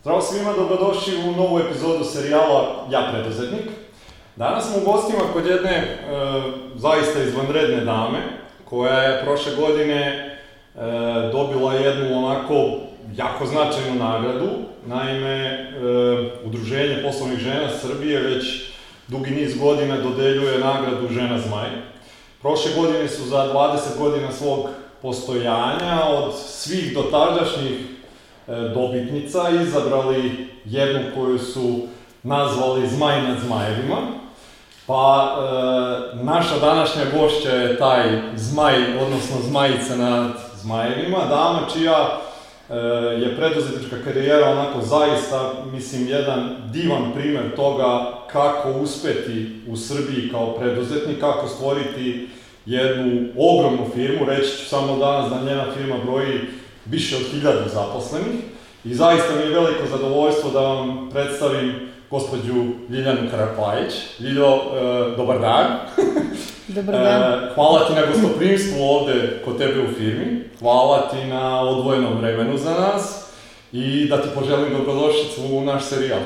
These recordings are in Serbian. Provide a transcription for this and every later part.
Zdravo svima, dobrodošli u novu epizodu serijala Ja preduzetnik. Danas smo u gostima kod jedne e, zaista izvanredne dame, koja je prošle godine e, dobila jednu onako jako značajnu nagradu. Naime, e, Udruženje poslovnih žena Srbije već dugi niz godina dodeljuje nagradu Žena Zmaj. Prošle godine su za 20 godina svog postojanja od svih dotadašnjih e, dobitnica izabrali jednu koju su nazvali Zmaj nad zmajevima. Pa e, naša današnja gošća je taj zmaj, odnosno zmajica nad zmajevima, dama čija e, je preduzetnička karijera onako zaista, mislim, jedan divan primer toga kako uspeti u Srbiji kao preduzetnik, kako stvoriti jednu ogromnu firmu, reći ću samo danas da njena firma broji više od hiljadu zaposlenih i zaista mi je veliko zadovoljstvo da vam predstavim gospođu Ljiljanu Karapajić. Ljiljo, e, dobar dan. Dobar dan. E, hvala ti na gostoprimstvu ovde kod tebe u firmi, hvala ti na odvojenom vremenu za nas i da ti poželim dobrodošlicu u naš serijal.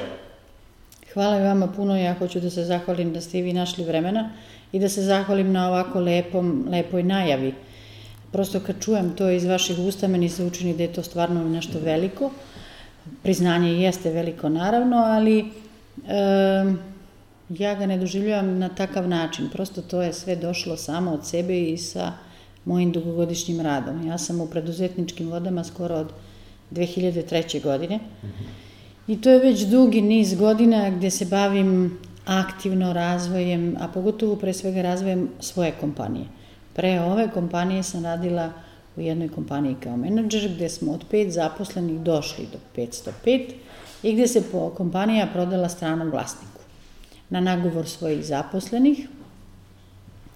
Hvala i vama puno, ja hoću da se zahvalim da ste i vi našli vremena i da se zahvalim na ovako lepom, lepoj najavi. Prosto kad čujem to iz vaših usta, meni se učini da je to stvarno nešto veliko. Priznanje jeste veliko naravno, ali e, ja ga ne doživljavam na takav način. Prosto to je sve došlo samo od sebe i sa mojim dugogodišnjim radom. Ja sam u preduzetničkim vodama skoro od 2003. godine. Mm -hmm. I to je već dugi niz godina gde se bavim aktivno razvojem, a pogotovo pre svega razvojem svoje kompanije. Pre ove kompanije sam radila u jednoj kompaniji kao menadžer gde smo od pet zaposlenih došli do 505 i gde se po kompanija prodala stranom vlasniku. Na nagovor svojih zaposlenih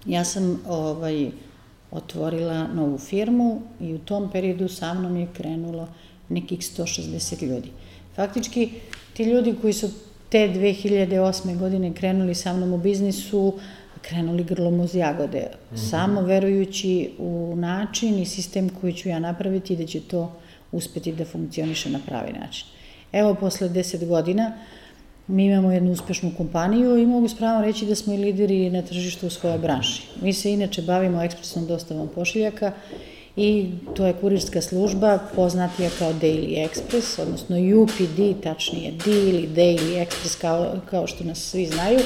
ja sam ovaj, otvorila novu firmu i u tom periodu sa mnom je krenulo nekih 160 ljudi. Faktički, ti ljudi koji su te 2008. godine krenuli sa mnom u biznisu, krenuli grlom uz jagode, mm -hmm. samo verujući u način i sistem koji ću ja napraviti da će to uspeti da funkcioniše na pravi način. Evo, posle 10 godina mi imamo jednu uspešnu kompaniju i mogu spravo reći da smo i lideri na tržištu u svojoj branši. Mi se inače bavimo ekspresnom dostavom pošiljaka i to je kurirska služba poznatija kao Daily Express, odnosno UPD, tačnije D ili Daily Express kao, kao što nas svi znaju.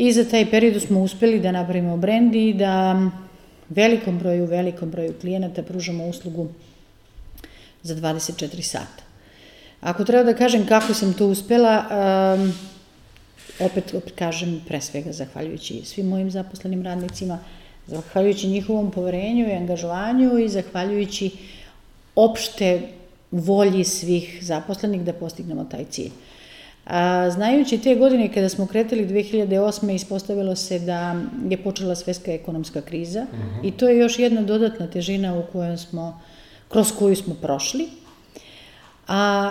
I za taj period smo uspeli da napravimo brend i da velikom broju, velikom broju klijenata pružamo uslugu za 24 sata. Ako treba da kažem kako sam to uspela, um, opet, opet kažem pre svega zahvaljujući svim mojim zaposlenim radnicima, zahvaljujući njihovom poverenju i angažovanju i zahvaljujući opšte volji svih zaposlenih da postignemo taj cilj. A, znajući te godine kada smo kretali 2008. ispostavilo se da je počela svetska ekonomska kriza uh mhm. -huh. i to je još jedna dodatna težina u kojoj smo, kroz koju smo prošli. A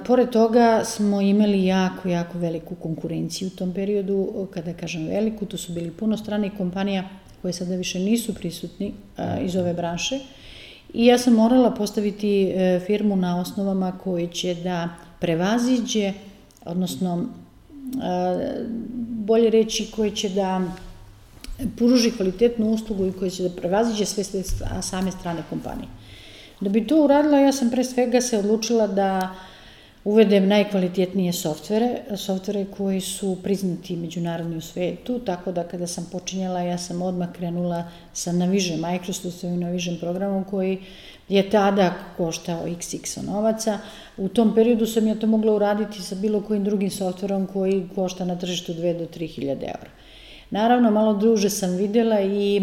e, pored toga smo imali jako, jako veliku konkurenciju u tom periodu. Kada kažem veliku, to su bili puno stranih kompanija koje sada više nisu prisutni a, iz ove branše. I ja sam morala postaviti e, firmu na osnovama koji će da prevaziđe, odnosno bolje reći koji će da pruži kvalitetnu uslugu i koji će da prevaziđe sve same strane kompanije. Da bi to uradila, ja sam pre svega se odlučila da uvedem najkvalitetnije softvere, softvere koji su priznati međunarodni u svetu, tako da kada sam počinjala, ja sam odmah krenula sa Navision, Microsoftovim Navision programom koji je tada koštao xx novaca. U tom periodu sam ja to mogla uraditi sa bilo kojim drugim softverom koji košta na tržištu 2 do 3 hiljade eura. Naravno, malo druže sam videla i e,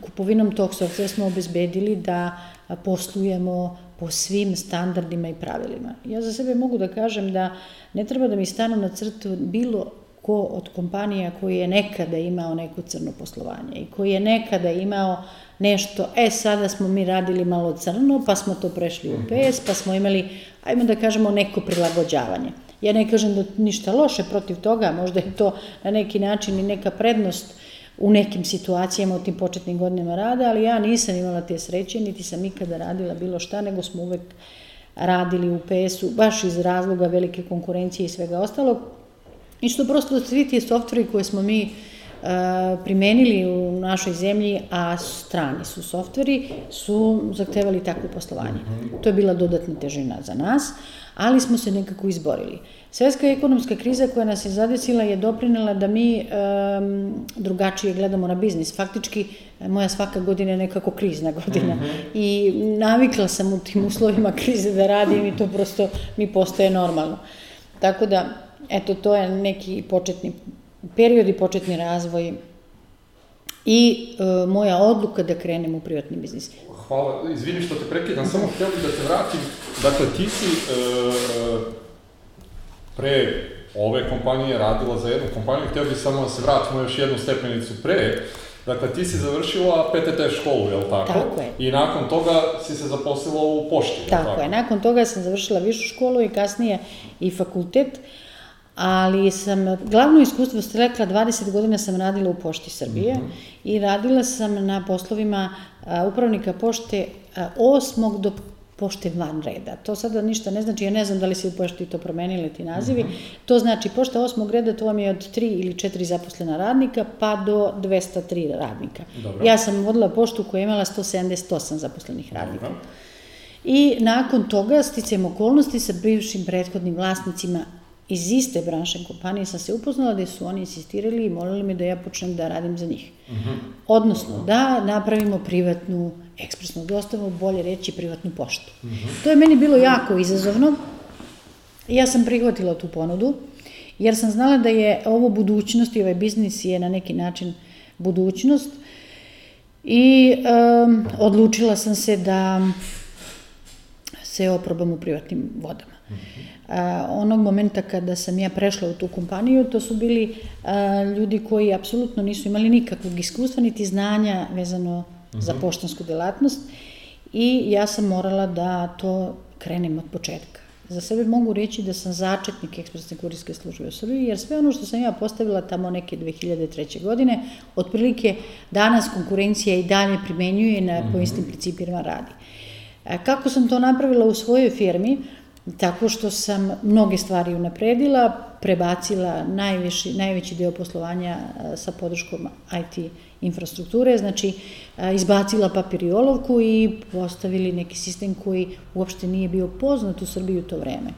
kupovinom tog softvera smo obezbedili da poslujemo po svim standardima i pravilima. Ja za sebe mogu da kažem da ne treba da mi stanu na crtu bilo ko od kompanija koji je nekada imao neko crno poslovanje i koji je nekada imao nešto, e sada smo mi radili malo crno, pa smo to prešli u PS, pa smo imali, ajmo da kažemo, neko prilagođavanje. Ja ne kažem da ništa loše protiv toga, možda je to na neki način i neka prednost u nekim situacijama u tim početnim godinama rada, ali ja nisam imala te sreće, niti sam ikada radila bilo šta, nego smo uvek radili u PS-u, baš iz razloga velike konkurencije i svega ostalog. I što prosto svi ti softveri koje smo mi uh, primenili u našoj zemlji, a strani su softveri, su zahtevali takvo poslovanje. To je bila dodatna težina za nas, ali smo se nekako izborili. Svetska ekonomska kriza koja nas je zadesila je doprinela da mi um, drugačije gledamo na biznis. Faktički, moja svaka godina je nekako krizna godina mm -hmm. i navikla sam u tim uslovima krize da radim i to prosto mi postaje normalno. Tako da, eto, to je neki početni period i početni razvoj i e, moja odluka da krenem u privatni biznis. Hvala, izvini što te prekidam, samo htio bih da te vratim. Dakle, ti si e, pre ove kompanije radila za jednu kompaniju, htio bih samo da se vratimo još jednu stepenicu pre. Dakle, ti si završila PTT školu, je li tako? Tako je. I nakon toga si se zaposlila u pošti, tako, tako je. Nakon toga sam završila višu školu i kasnije i fakultet. Uh, ali sam, glavno iskustvo ste rekla, 20 godina sam radila u Pošti Srbije mm -hmm. i radila sam na poslovima a, upravnika pošte a, osmog do pošte van reda. To sada ništa ne znači, ja ne znam da li se u pošti to promenili ti nazivi. Mm -hmm. To znači pošta osmog reda, to vam je od 3 ili 4 zaposlena radnika pa do 203 radnika. Dobro. Ja sam vodila poštu koja je imala 178 zaposlenih radnika. Dobro. I nakon toga, sticam okolnosti sa bivšim prethodnim vlasnicima iz iste branše kompanije sam se upoznala da su oni insistirali i molili me da ja počnem da radim za njih. Uh mhm. -huh. Odnosno, da napravimo privatnu ekspresnu dostavu, bolje reći privatnu poštu. Uh mhm. -huh. To je meni bilo jako izazovno. Ja sam prihvatila tu ponudu, jer sam znala da je ovo budućnost i ovaj biznis je na neki način budućnost. I um, odlučila sam se da se oprobam u privatnim vodama. Uh -huh onog momenta kada sam ja prešla u tu kompaniju, to su bili a, ljudi koji apsolutno nisu imali nikakvog iskustva niti znanja vezano uh -huh. za mhm. poštansku delatnost i ja sam morala da to krenem od početka. Za sebe mogu reći da sam začetnik ekspresne kurirske službe u Srbiji, jer sve ono što sam ja postavila tamo neke 2003. godine, otprilike danas konkurencija i dalje primenjuje na, po mhm. istim principima radi. Kako sam to napravila u svojoj firmi? Tako što sam mnoge stvari unapredila, prebacila najveći, najveći deo poslovanja sa podrškom IT infrastrukture, znači izbacila papir i olovku i postavili neki sistem koji uopšte nije bio poznat u Srbiji u to vreme.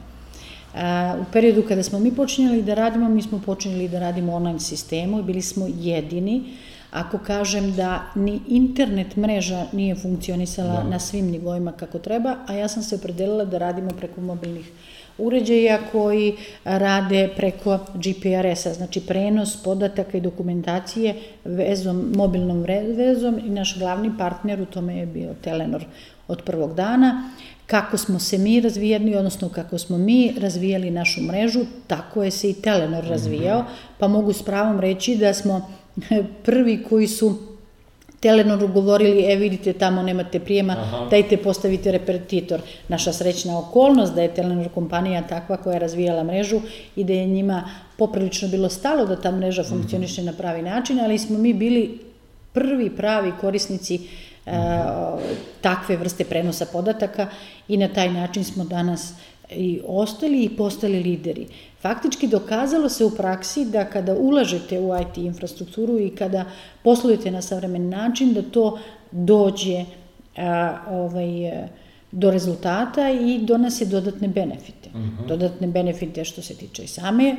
U periodu kada smo mi počinjeli da radimo, mi smo počinjeli da radimo online sistemu i bili smo jedini Ako kažem da ni internet mreža nije funkcionisala da. na svim nivoima kako treba, a ja sam se opredelila da radimo preko mobilnih uređaja koji rade preko GPRS-a, znači prenos podataka i dokumentacije vezom, mobilnom vezom i naš glavni partner u tome je bio Telenor od prvog dana. Kako smo se mi razvijali, odnosno kako smo mi razvijali našu mrežu, tako je se i Telenor razvijao, pa mogu s pravom reći da smo prvi koji su Telenoru govorili, e vidite tamo nemate prijema, Aha. dajte postavite repetitor. Naša srećna okolnost da je Telenor kompanija takva koja je razvijala mrežu i da je njima poprilično bilo stalo da ta mreža mhm. funkcioniše na pravi način, ali smo mi bili prvi pravi korisnici e, takve vrste prenosa podataka i na taj način smo danas i ostali i postali lideri. Faktički dokazalo se u praksi da kada ulažete u IT infrastrukturu i kada poslujete na savremen način, da to dođe a, ovaj, do rezultata i donose dodatne benefite. Uh mhm. -huh. Dodatne benefite što se tiče same e,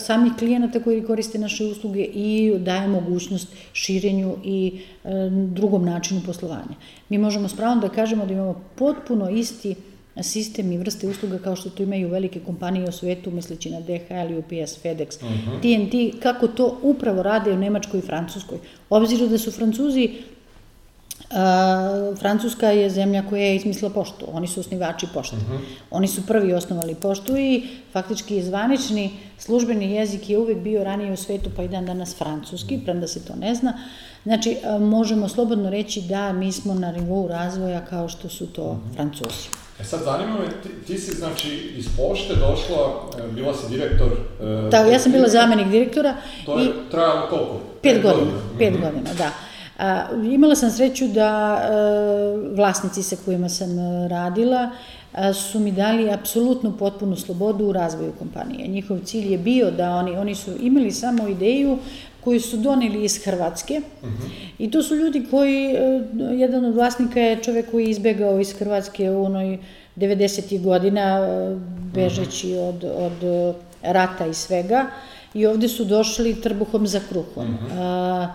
samih klijenata koji koriste naše usluge i daje mogućnost širenju i e, drugom načinu poslovanja. Mi možemo s pravom da kažemo da imamo potpuno isti sistem i vrste usluga kao što to imaju velike kompanije u svetu, misleći na DHL, UPS, FedEx, uh -huh. TNT, kako to upravo rade u Nemačkoj i Francuskoj. Obzirom da su Francuzi Uh, Francuska je zemlja koja je izmislila poštu, oni su osnivači pošte. Uh mhm. -huh. Oni su prvi osnovali poštu i faktički zvanični službeni jezik je uvek bio ranije u svetu, pa i dan danas francuski, premda se to ne zna. Znači, uh, možemo slobodno reći da mi smo na nivou razvoja kao što su to uh mhm. -huh. Francuzi. E sad zanima me, ti, ti si znači iz pošte došla, e, bila si direktor... E, da, ja sam bila zamenik direktora. To je i, trajalo koliko? Pet, pet godina, godina. pet mm -hmm. godina, da. A, imala sam sreću da a, e, vlasnici sa kojima sam radila su mi dali apsolutno potpunu slobodu u razvoju kompanije. Njihov cilj je bio da oni, oni su imali samo ideju koju su doneli iz Hrvatske uh -huh. i to su ljudi koji, e, jedan od vlasnika je čovek koji je izbegao iz Hrvatske u onoj 90. godina e, bežeći od, od rata i svega i ovde su došli trbuhom za kruhom. Uh -huh. A,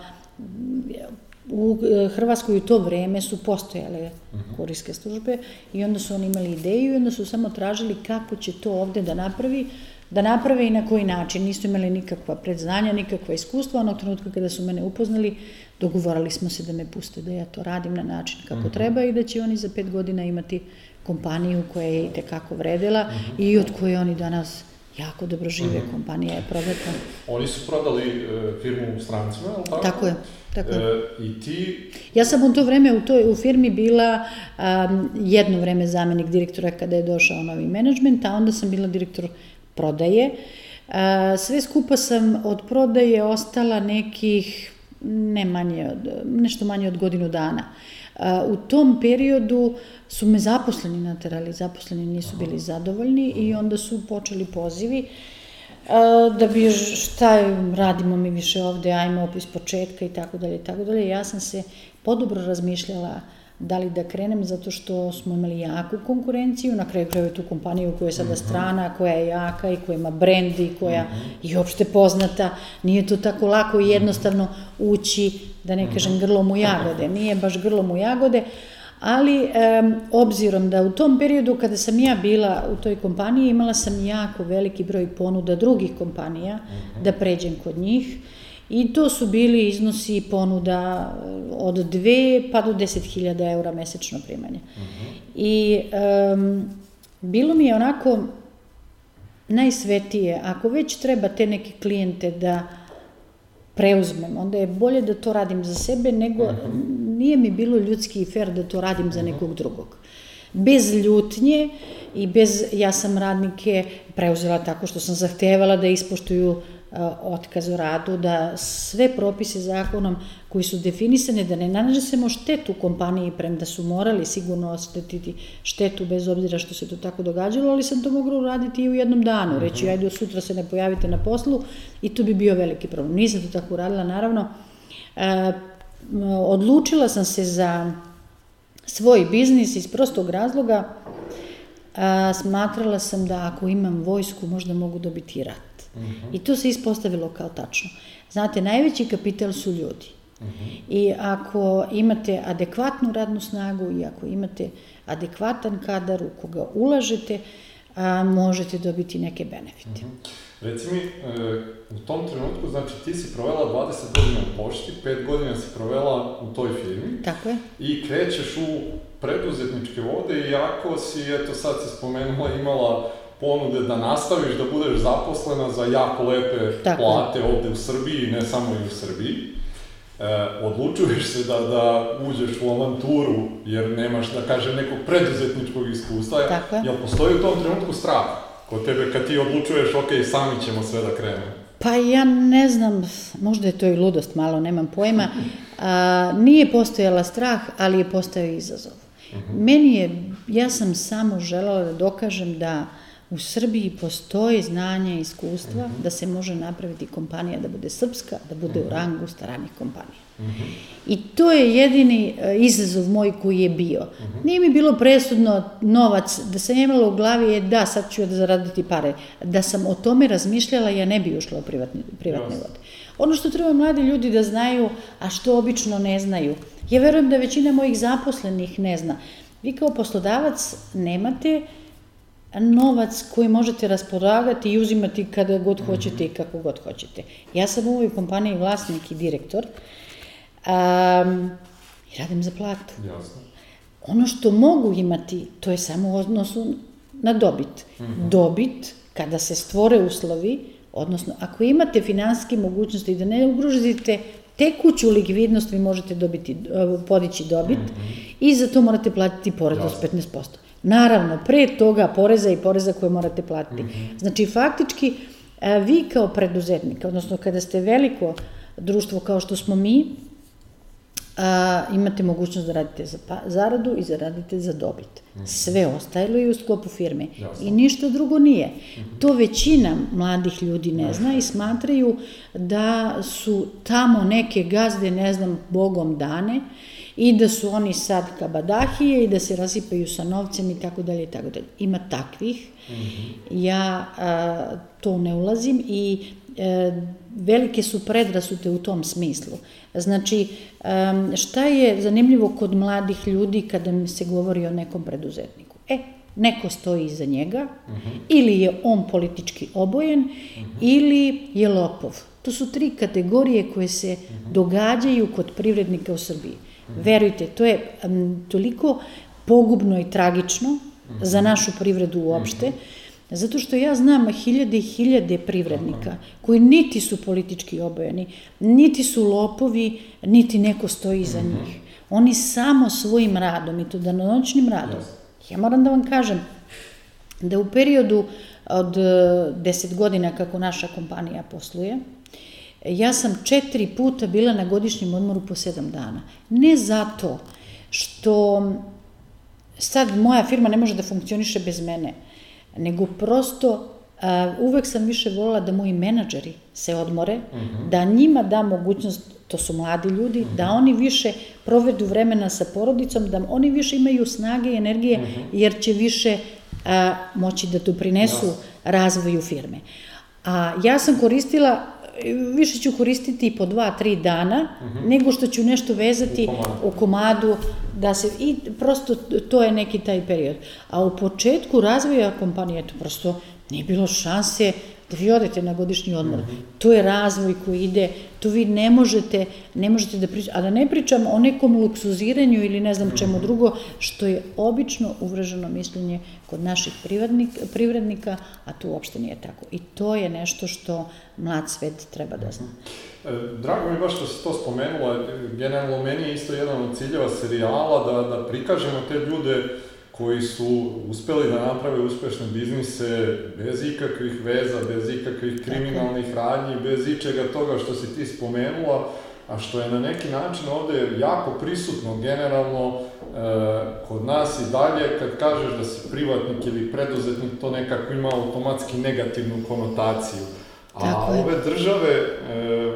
u e, Hrvatskoj u to vreme su postojale -huh. kurijske službe i onda su oni imali ideju i onda su samo tražili kako će to ovde da napravi, da naprave i na koji način. Nisu imali nikakva predznanja, nikakva iskustva. Onog trenutka kada su mene upoznali, dogovorali smo se da me puste da ja to radim na način kako uh -huh. treba i da će oni za pet godina imati kompaniju koja je i tekako vredela uh -huh. i od koje oni danas jako dobro žive, uh -huh. kompanija je prodata. Oni su prodali e, firmu strancima, je li tako? Tako je. Tako je. E, I ti... Ja sam u to vreme u toj u firmi bila um, jedno vreme zamenik direktora kada je došao novi menadžment, a onda sam bila direktor prodaje. Uh, sve skupa sam od prodaje ostala nekih ne manje od, nešto manje od godinu dana. U tom periodu su me zaposleni naterali, zaposleni nisu bili zadovoljni i onda su počeli pozivi da bi šta radimo mi više ovde, ajmo opis početka i tako dalje i tako dalje. Ja sam se podobro razmišljala da li da krenem zato što smo imali jaku konkurenciju, na kraju kraju tu kompaniju koja je sada mhm. strana, koja je jaka i koja ima brend i koja -hmm. je opšte poznata, nije to tako lako i jednostavno ući, da ne kažem mhm. grlom u jagode, nije baš grlom u jagode, ali um, obzirom da u tom periodu kada sam ja bila u toj kompaniji imala sam jako veliki broj ponuda drugih kompanija da pređem kod njih, I to su bili iznosi ponuda eh, od 2 pa do 10.000 eura mesečno primanje. Uh mhm. -huh. I um, bilo mi je onako najsvetije, ako već treba te neke klijente da preuzmem, onda je bolje da to radim za sebe, nego uh mhm. -huh. nije mi bilo ljudski i fair da to radim za mhm. nekog drugog. Bez ljutnje i bez, ja sam radnike preuzela tako što sam zahtevala da ispoštuju uh, otkaz o radu, da sve propise zakonom koji su definisane, da ne nanažemo štetu kompaniji, prem da su morali sigurno ostetiti štetu bez obzira što se to tako događalo, ali sam to mogla uraditi i u jednom danu, reći mhm. ajde sutra se ne pojavite na poslu i to bi bio veliki problem. Nisam to tako uradila, naravno. E, odlučila sam se za svoj biznis iz prostog razloga, a, smatrala sam da ako imam vojsku možda mogu dobiti rat. -huh. Mhm. I to se ispostavilo kao tačno. Znate, najveći kapital su ljudi. -huh. I ako imate adekvatnu radnu snagu i ako imate adekvatan kadar u koga ulažete, a, možete dobiti neke benefite. Mhm. -huh. Reci mi, e, u tom trenutku, znači ti si provela 20 godina u pošti, 5 godina si provela u toj firmi. Tako je. I krećeš u preduzetničke vode, iako si, eto sad si spomenula, imala ponude da nastaviš da budeš zaposlena za jako lepe Tako. plate ovde u Srbiji, ne samo i u Srbiji. E, odlučuješ se da, da uđeš u avanturu, jer nemaš, da kažem, nekog preduzetničkog iskustva. Tako. Jel postoji u tom trenutku strah kod tebe kad ti odlučuješ, ok, sami ćemo sve da krenemo? Pa ja ne znam, možda je to i ludost malo, nemam pojma. A, nije postojala strah, ali je postojao izazov. Uh mhm. -huh. Meni je, ja sam samo želela da dokažem da U Srbiji postoji znanje i iskustva uh mhm. -huh. da se može napraviti kompanija da bude srpska, da bude uh -huh. u mhm. rangu stranih kompanija. Uh mhm. -huh. I to je jedini uh, izazov moj koji je bio. Uh -huh. Nije mi bilo presudno novac, da sam imala u glavi je da, sad ću da zaraditi pare. Da sam o tome razmišljala, ja ne bi ušla u privatni, privatne yes. vode. Ono što treba mladi ljudi da znaju, a što obično ne znaju, ja verujem da većina mojih zaposlenih ne zna. Vi kao poslodavac nemate uh, novac koji možete rasporagati i uzimati kada god hoćete i kako god hoćete. Ja sam u ovoj kompaniji vlasnik i direktor um, i radim za platu. Jasno. Ono što mogu imati, to je samo u odnosu na dobit. Mm -hmm. Dobit, kada se stvore uslovi, odnosno ako imate finanske mogućnosti da ne ugrožite tekuću likvidnost, vi možete dobiti, podići dobit mm -hmm. i za to morate platiti porez od 15%. Naravno, pre toga poreza i poreza koje morate platiti. Mm -hmm. Znači, faktički, e, vi kao preduzetnik, odnosno kada ste veliko društvo kao što smo mi, a, imate mogućnost da radite za pa, zaradu i zaradite za dobit. Sve ostalo je u sklopu firme. I ništa drugo nije. To većina mladih ljudi ne zna i smatraju da su tamo neke gazde, ne znam, bogom dane i da su oni sad kabadahije i da se rasipaju sa novcem i tako dalje i tako dalje. Ima takvih. Ja a, to ne ulazim i e, velike su predrasute u tom smislu. Znači, šta je zanimljivo kod mladih ljudi kada mi se govori o nekom preduzetniku? E, neko stoji iza njega, ili je on politički obojen, ili je lopov. To su tri kategorije koje se događaju kod privrednika u Srbiji. Verujte, to je em, toliko pogubno i tragično za našu privredu uopšte, Zato što ja znam hiljade i hiljade privrednika koji niti su politički obojeni, niti su lopovi, niti neko stoji iza njih. Oni samo svojim radom, i to danonoćnim radom. Ja moram da vam kažem da u periodu od e, 10 godina kako naša kompanija posluje, ja sam četiri puta bila na godišnjem odmoru po sedam dana. Ne zato što sad moja firma ne može da funkcioniše bez mene, nego prosto a, uvek sam više volila da moji menadžeri se odmore, da njima da mogućnost, to su mladi ljudi, da oni više provedu vremena sa porodicom, da oni više imaju snage i energije, jer će više a, moći da doprinesu razvoju firme. A ja sam koristila više ću koristiti po dva, tri dana, nego što ću nešto vezati U u komadu, da se, i prosto to je neki taj period. A u početku razvoja kompanije, to prosto nije bilo šanse da vi odete na godišnji odmor. To je razvoj koji ide, to vi ne možete, ne možete da pričate, a da ne pričam o nekom luksuziranju ili ne znam čemu drugo, što je obično uvraženo mišljenje kod naših privrednik, privrednika, a to uopšte nije tako. I to je nešto što mlad svet treba da zna. E, Drago mi baš što si to spomenula, generalno meni je isto jedan od ciljeva serijala da, da prikažemo te ljude koji su uspeli da naprave uspešne biznise bez ikakvih veza, bez ikakvih kriminalnih radnji, bez ičega toga što si ti spomenula, a što je na neki način ovde jako prisutno generalno e, kod nas i dalje, kad kažeš da si privatnik ili preduzetnik, to nekako ima automatski negativnu konotaciju. A Tako je. ove države, e,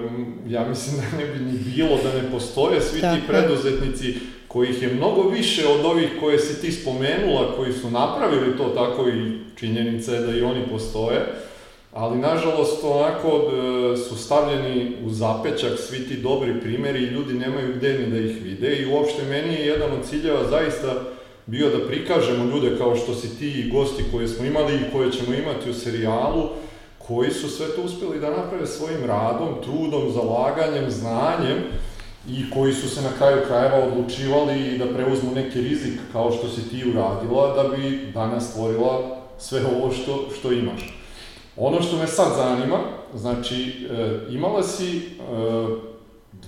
ja mislim da ne bi ni bilo da ne postoje svi Tako ti je. preduzetnici kojih je mnogo više od ovih koje si ti spomenula, koji su napravili to tako i činjenica je da i oni postoje, ali nažalost onako e, su stavljeni u zapećak svi ti dobri primeri i ljudi nemaju gde ni da ih vide i uopšte meni je jedan od ciljeva zaista bio da prikažemo ljude kao što si ti i gosti koje smo imali i koje ćemo imati u serijalu, koji su sve to uspeli da naprave svojim radom, trudom, zalaganjem, znanjem i koji su se na kraju krajeva odlučivali da preuzmu neki rizik kao što si ti uradila da bi danas stvorila sve ovo što, što imaš. Ono što me sad zanima, znači e, imala si e,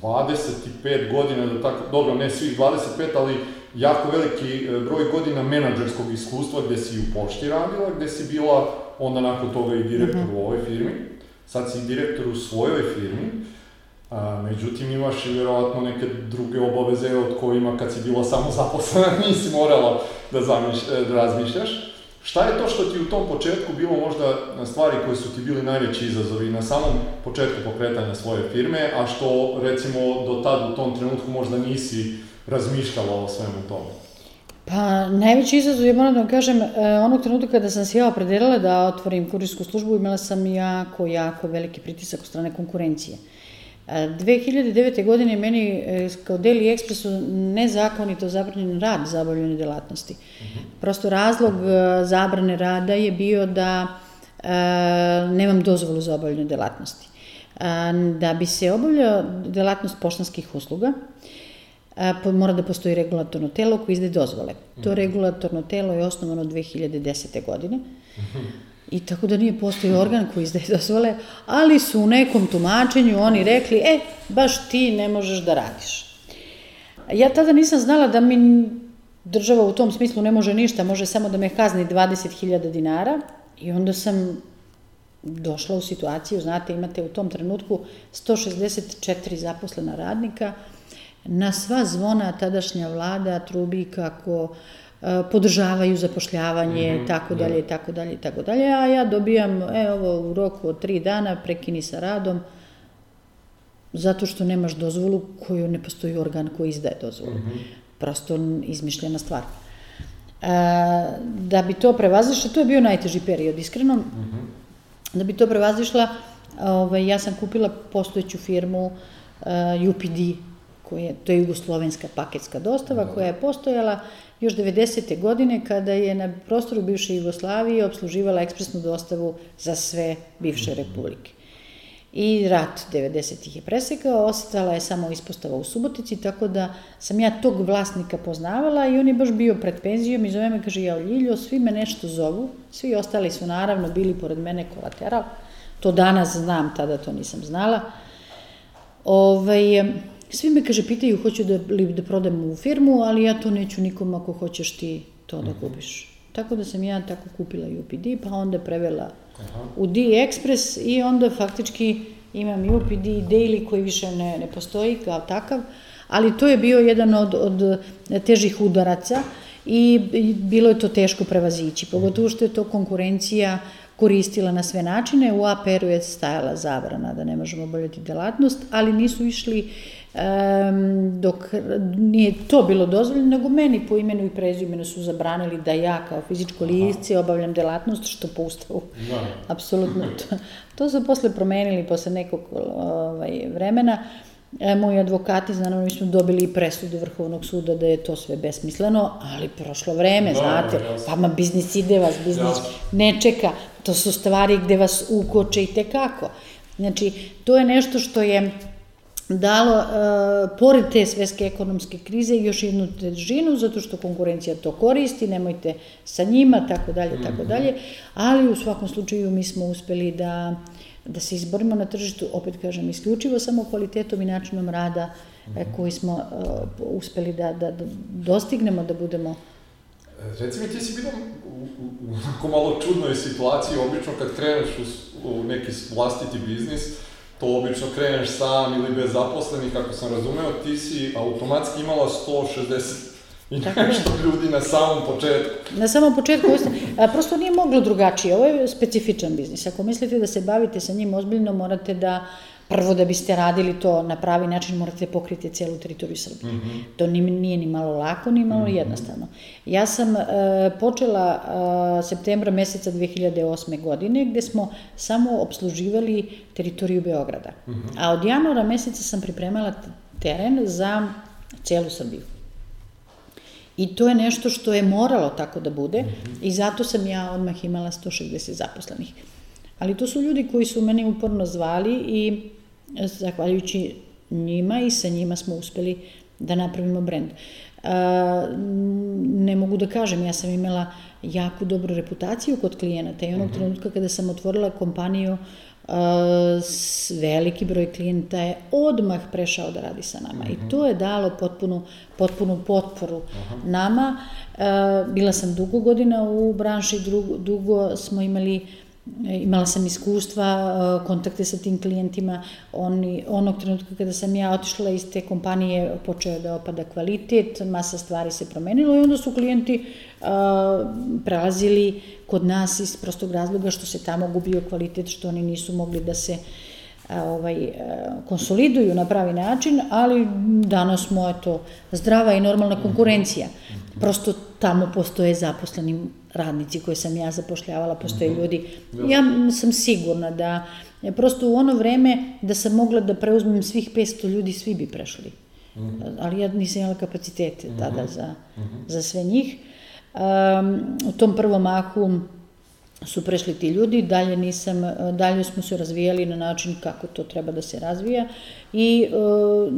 25 godina, da tako, dobro, ne svih 25, ali jako veliki e, broj godina menadžerskog iskustva gde si u pošti radila, gde si bila onda nakon toga i direktor u ovoj firmi, sad si direktor u svojoj firmi, a, međutim imaš i verovatno neke druge obaveze od kojima kad si bila samo zaposlena nisi morala da, zamiš, e, da razmišljaš. Šta je to što ti u tom početku bilo možda na stvari koje su ti bili najveći izazovi na samom početku pokretanja svoje firme, a što recimo do tad u tom trenutku možda nisi razmišljala o svemu tome? Pa, najveći izazov, ja moram da vam kažem, e, onog trenutka kada sam se ja opredelila da otvorim kurirsku službu, imala sam jako, jako veliki pritisak od strane konkurencije. E, 2009. godine meni e, kao Daily Expressu nezakonito zabranjen rad za obavljene delatnosti. Prosto razlog e, zabrane rada je bio da e, nemam dozvolu za obavljene delatnosti. Da bi se obavljala delatnost poštanskih usluga, a, po- mora da postoji regulatorno telo koje izdaje dozvole. To regulatorno telo je osnovano 2010. godine. I tako da nije postoji organ koji izdaje dozvole, ali su u nekom tumačenju oni rekli, e, baš ti ne možeš da radiš. Ja tada nisam znala da mi država u tom smislu ne može ništa, može samo da me kazni 20.000 dinara i onda sam došla u situaciju, znate, imate u tom trenutku 164 zaposlena radnika Na sva zvona tadašnja vlada trubi kako e, podržavaju zapošljavanje, Mhm, tako da. dalje, i tako dalje, tako dalje, a ja dobijam, evo, u roku od tri dana prekini sa radom, zato što nemaš dozvolu koju ne postoji organ koji izdaje dozvolu. Prosto izmišljena stvar. E, da bi to prevazišla, to je bio najteži period, iskreno. Da bi to prevazišla, ovaj, ja sam kupila postojeću firmu uh, UPD, koja, to je jugoslovenska paketska dostava, koja je postojala još 90. godine kada je na prostoru bivše Jugoslavije obsluživala ekspresnu dostavu za sve bivše republike. I rat 90-ih je presekao, ostala je samo ispostava u Subotici, tako da sam ja tog vlasnika poznavala i on je baš bio pred penzijom i zove me, kaže, ja Ljiljo, svi me nešto zovu, svi ostali su naravno bili pored mene kolateral, to danas znam, tada to nisam znala. Ovaj, svi me, kaže, pitaju, hoću da, li da prodam u firmu, ali ja to neću nikom ako hoćeš ti to da kupiš. Tako da sam ja tako kupila UPD, pa onda prevela u D-Express i onda faktički imam UPD Daily koji više ne, ne postoji kao takav, ali to je bio jedan od, od težih udaraca i, bilo je to teško prevazići, pogotovo što je to konkurencija koristila na sve načine. U APR-u je stajala zabrana da ne možemo obavljati delatnost, ali nisu išli em, dok nije to bilo dozvoljeno, nego meni po imenu i prezimenu su zabranili da ja kao fizičko lice obavljam delatnost, što po ustavu Da. Apsolutno. To, to su posle promenili, posle nekog ovaj, vremena. E, moji advokati, naravno, mi smo dobili i presudu Vrhovnog suda da je to sve besmisleno, ali prošlo vreme, Da, znate, da, pa ma biznis ide vas, biznis Jasno. ne čeka, to su stvari gde vas ukoče i tekako. Znači, to je nešto što je dalo, e, pored te svetske ekonomske krize, još jednu težinu, zato što konkurencija to koristi, nemojte sa njima, tako dalje, tako dalje, ali u svakom slučaju mi smo uspeli da, da se izborimo na tržištu, opet kažem, isključivo samo kvalitetom i načinom rada e, koji smo e, uspeli da, da, da dostignemo, da budemo Reci mi, ti si bila u, u, u malo čudnoj situaciji, obično kad kreneš u, u neki vlastiti biznis, to obično kreneš sam ili bez zaposlenih, kako sam razumeo, ti si automatski imala 160 i nešto ljudi na samom početku. Na samom početku, a, prosto nije moglo drugačije, ovo je specifičan biznis. Ako mislite da se bavite sa njim ozbiljno, morate da, prvo da biste radili to na pravi način, morate pokriti celu teritoriju Srbije. To ni, nije ni malo lako, ni malo jednostavno. Ja sam e, počela e, septembra meseca 2008. godine, gde smo samo obsluživali teritoriju Beograda. A od januara meseca sam pripremala teren za celu Srbiju. I to je nešto što je moralo tako da bude i zato sam ja odmah imala 160 zaposlenih. Ali to su ljudi koji su mene uporno zvali i e, zahvaljujući njima i sa njima smo uspeli da napravimo brend. A, m, ne mogu da kažem, ja sam imala jako dobru reputaciju kod klijenata i onog trenutka kada sam otvorila kompaniju, a, s veliki broj klijenta je odmah prešao da radi sa nama i to je dalo potpunu, potpunu potporu nama. A, bila sam dugo godina u branši, dugo, dugo smo imali E, imala sam iskustva, e, kontakte sa tim klijentima, oni, onog trenutka kada sam ja otišla iz te kompanije počeo da opada kvalitet, masa stvari se promenilo i onda su klijenti a, prelazili kod nas iz prostog razloga što se tamo gubio kvalitet, što oni nisu mogli da se a, ovaj, konsoliduju na pravi način, ali danas smo eto, zdrava i normalna konkurencija. Prosto tamo postoje zaposleni radnici koje sam ja zapošljavala, postoje ljudi. Ja sam sigurna da je prosto u ono vreme da sam mogla da preuzmem svih 500 ljudi, svi bi prešli. Ali ja nisam imala kapacitete tada za, za sve njih. Um, u tom prvom mahu su prešli ti ljudi, dalje nisam, dalje smo se razvijali na način kako to treba da se razvija i uh,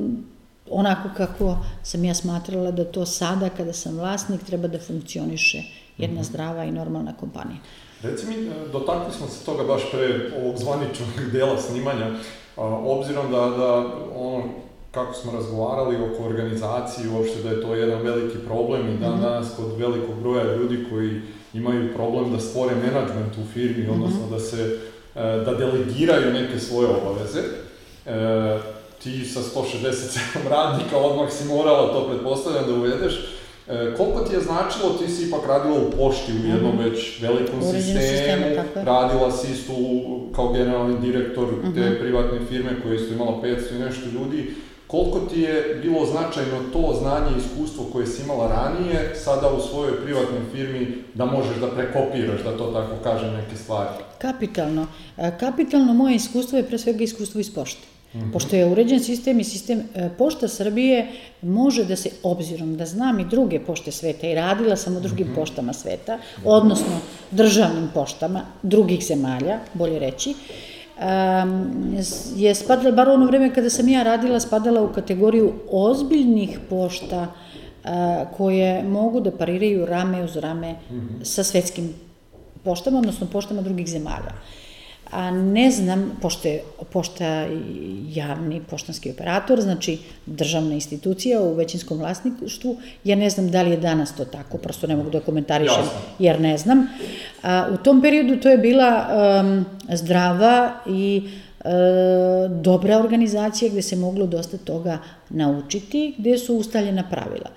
onako kako sam ja smatrala da to sada kada sam vlasnik treba da funkcioniše jedna zdrava i normalna kompanija. Reci mi, dotakli smo se toga baš pre ovog zvaničnog dela snimanja, a, obzirom da, da ono kako smo razgovarali oko organizacije, uopšte da je to jedan veliki problem i dan danas kod velikog broja ljudi koji imaju problem da stvore menadžment u firmi, odnosno da se, e, da delegiraju neke svoje obaveze. E, ti sa 167 radnika odmah si morala to pretpostavljam da uvedeš. E, koliko ti je značilo, ti si ipak radila u pošti u jednom mm već velikom Uređenom sistemu, sistemu, radila si isto kao generalni direktor mm -hmm. te mhm. privatne firme koja isto imala 500 i nešto ljudi. Koliko ti je bilo značajno to znanje i iskustvo koje si imala ranije, sada u svojoj privatnoj firmi, da možeš da prekopiraš, da to tako kažem, neke stvari? Kapitalno. E, kapitalno moje iskustvo je pre svega iskustvo iz pošte. Mm -hmm. Pošto je uređen sistem i sistem e, Pošta Srbije može da se, obzirom da znam i druge pošte sveta i radila sam u drugim mm -hmm. poštama sveta, odnosno državnim poštama drugih zemalja, bolje reći, um, je spadala, bar ono vreme kada sam ja radila, spadala u kategoriju ozbiljnih pošta uh, koje mogu da pariraju rame uz rame mm -hmm. sa svetskim poštama, odnosno poštama drugih zemalja. A ne znam, pošto je pošta javni poštanski operator, znači državna institucija u većinskom vlasništvu, ja ne znam da li je danas to tako, prosto ne mogu da komentarišem, jer ne znam. A, u tom periodu to je bila um, zdrava i e, dobra organizacija gde se moglo dosta toga naučiti, gde su ustaljena pravila.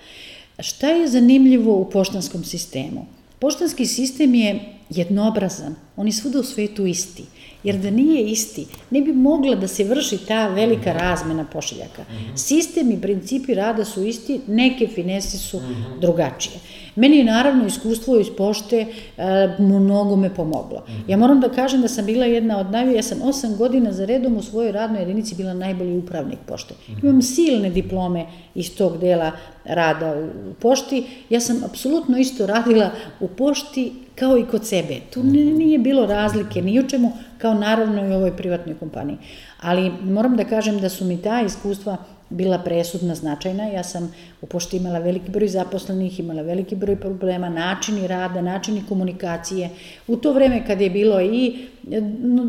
Šta je zanimljivo u poštanskom sistemu? Poštanski sistem je jednobrazan, on je svuda u svetu isti. Jer da nije isti, ne bi mogla da se vrši ta velika razmena pošiljaka. Sistem i principi rada su isti, neke finese su drugačije. Meni je naravno iskustvo iz pošte e, mnogo me pomoglo. Ja moram da kažem da sam bila jedna od najbolji, ja sam osam godina za redom u svojoj radnoj jedinici bila najbolji upravnik pošte. Imam silne diplome iz tog dela rada u pošti. Ja sam apsolutno isto radila u pošti kao i kod sebe. Tu nije bilo razlike ni u čemu, kao naravno i u ovoj privatnoj kompaniji. Ali moram da kažem da su mi ta iskustva bila presudna, značajna. Ja sam u pošti imala veliki broj zaposlenih, imala veliki broj problema, načini rada, načini komunikacije. U to vreme kad je bilo i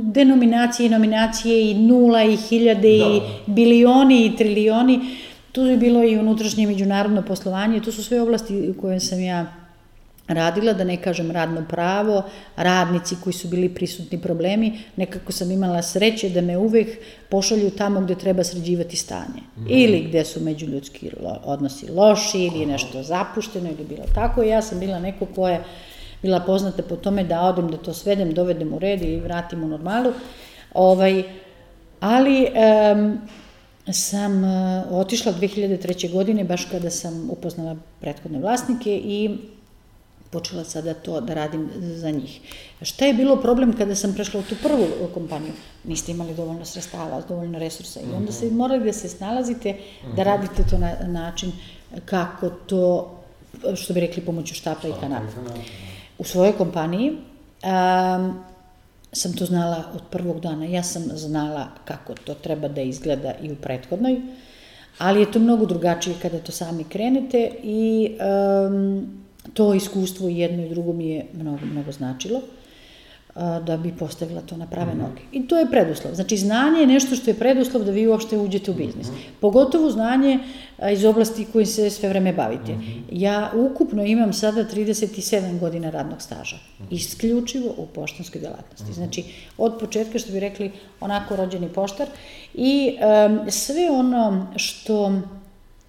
denominacije i nominacije i nula i hiljade da. i bilioni i trilioni, tu je bilo i unutrašnje međunarodno poslovanje, to su sve oblasti u koje sam ja radila, da ne kažem radno pravo, radnici koji su bili prisutni problemi, nekako sam imala sreće da me uvek pošalju tamo gde treba sređivati stanje. Mm. Ili gde su međuljudski odnosi loši, ili nešto zapušteno, ili bilo tako. Ja sam bila neko ko je bila poznata po tome da odem, da to svedem, dovedem u red i vratim u normalu. Ovaj, ali um, sam uh, otišla 2003. godine, baš kada sam upoznala prethodne vlasnike i počela sada to da radim za njih. Šta je bilo problem kada sam prešla u tu prvu kompaniju? Niste imali dovoljno sredstava, dovoljno resursa i onda ste mhm. morali da se snalazite, da mhm. radite to na način kako to, što bi rekli, pomoću štapa i kanapa. Da. U svojoj kompaniji um, sam to znala od prvog dana. Ja sam znala kako to treba da izgleda i u prethodnoj, ali je to mnogo drugačije kada to sami krenete i um, to iskustvo i jedno i drugo mi je mnogo, mnogo značilo da bi postavila to na prave mm -hmm. noge. I to je preduslov. Znači, znanje je nešto što je preduslov da vi uopšte uđete u biznis. Mm -hmm. Pogotovo znanje iz oblasti kojim se sve vreme bavite. Mm -hmm. Ja ukupno imam sada 37 godina radnog staža. Mm -hmm. Isključivo u poštanskoj delatnosti. Mm -hmm. Znači, od početka, što bi rekli, onako rođeni poštar. I um, sve ono što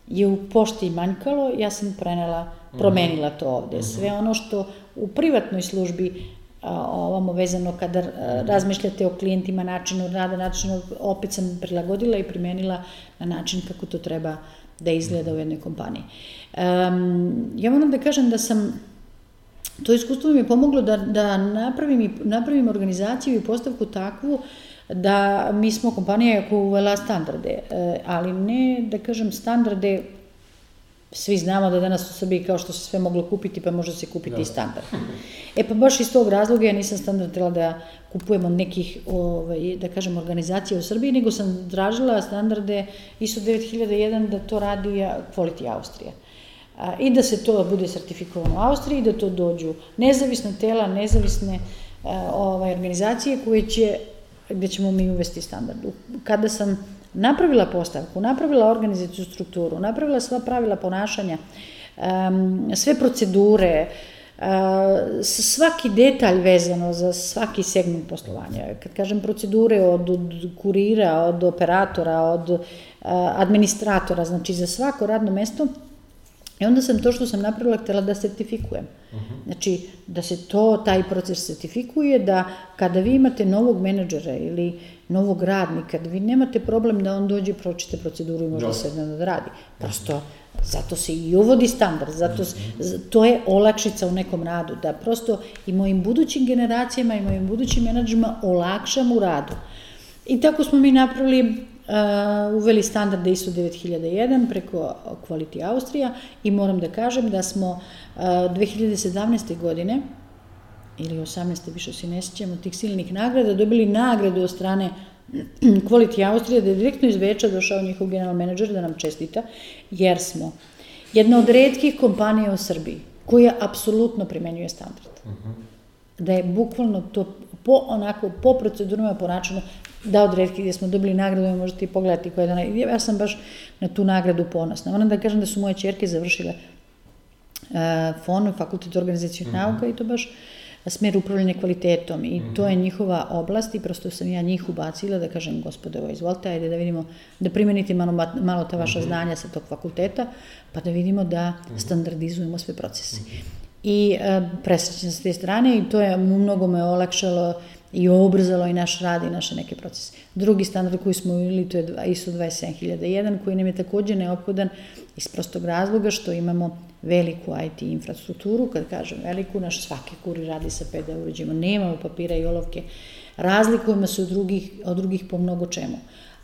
je u pošti manjkalo, ja sam prenela promenila to ovde. Mhm. Sve ono što u privatnoj službi ovamo vezano kada razmišljate o klijentima, načinu rada, načinu, opet sam prilagodila i primenila na način kako to treba da izgleda u jednoj kompaniji. Um, ja moram da kažem da sam to iskustvo mi je pomoglo da, da napravim, napravim organizaciju i postavku takvu da mi smo kompanija koja uvela standarde, e, ali ne da kažem standarde svi znamo da danas u Srbiji kao što se sve moglo kupiti, pa može se kupiti da. i standard. E pa baš iz tog razloga ja nisam standard tela da kupujem od nekih, ovaj, da kažem, organizacija u Srbiji, nego sam tražila standarde ISO 9001 da to radi Quality Austrija. A, I da se to bude sertifikovano u Austriji, i da to dođu nezavisne tela, nezavisne a, ovaj, organizacije koje će, gde ćemo mi uvesti standard. Kada sam napravila postavku, napravila organizaciju strukturu, napravila sva pravila ponašanja, sve procedure, svaki detalj vezano za svaki segment poslovanja. Kad kažem procedure od, od kurira, od operatora, od administratora, znači za svako radno mesto, I onda sam to što sam napravila htela da sertifikujem. Uh mhm. -huh. Znači, da se to, taj proces sertifikuje, da kada vi imate novog menadžera ili novog radnika, da vi nemate problem da on dođe pročite proceduru i možda no. sedne da radi. Prosto, zato se i uvodi standard, zato, to je olakšica u nekom radu, da prosto i mojim budućim generacijama i mojim budućim menadžima olakšam u radu. I tako smo mi napravili uveli standarde ISO 9001 preko Quality Austrija i moram da kažem da smo uh, 2017. godine ili 18. više se ne sjećamo tih silnih nagrada, dobili nagradu od strane Quality Austrija, da je direktno iz Veča došao njihov general menadžer da nam čestita, jer smo jedna od redkih kompanija u Srbiji koja apsolutno primenjuje standard. Uh mhm. -huh. Da je bukvalno to po onako, po procedurama, po načinu, da od redkih gdje smo dobili nagradu, možete i pogledati koja je ja sam baš na tu nagradu ponosna. Moram da kažem da su moje čerke završile uh, FON, Fakultet organizacijnih mm -hmm. nauka i to baš smer upravljanja kvalitetom i mm -hmm. to je njihova oblast i prosto sam ja njih ubacila da kažem gospode, ovo izvolite, ajde da vidimo, da primenite malo, malo ta vaša mm -hmm. znanja sa tog fakulteta, pa da vidimo da mhm. standardizujemo sve procese. Mm -hmm. I uh, presrećena sa te strane i to je mnogo me olakšalo i obrzalo i naš rad i naše neke procese. Drugi standard koji smo uvili to je ISO 27001 koji nam je takođe neophodan iz prostog razloga što imamo veliku IT infrastrukturu, kad kažem veliku, naš svaki kuri radi sa PD uređima, nemamo papira i olovke, razlikujemo se od drugih, od drugih po mnogo čemu.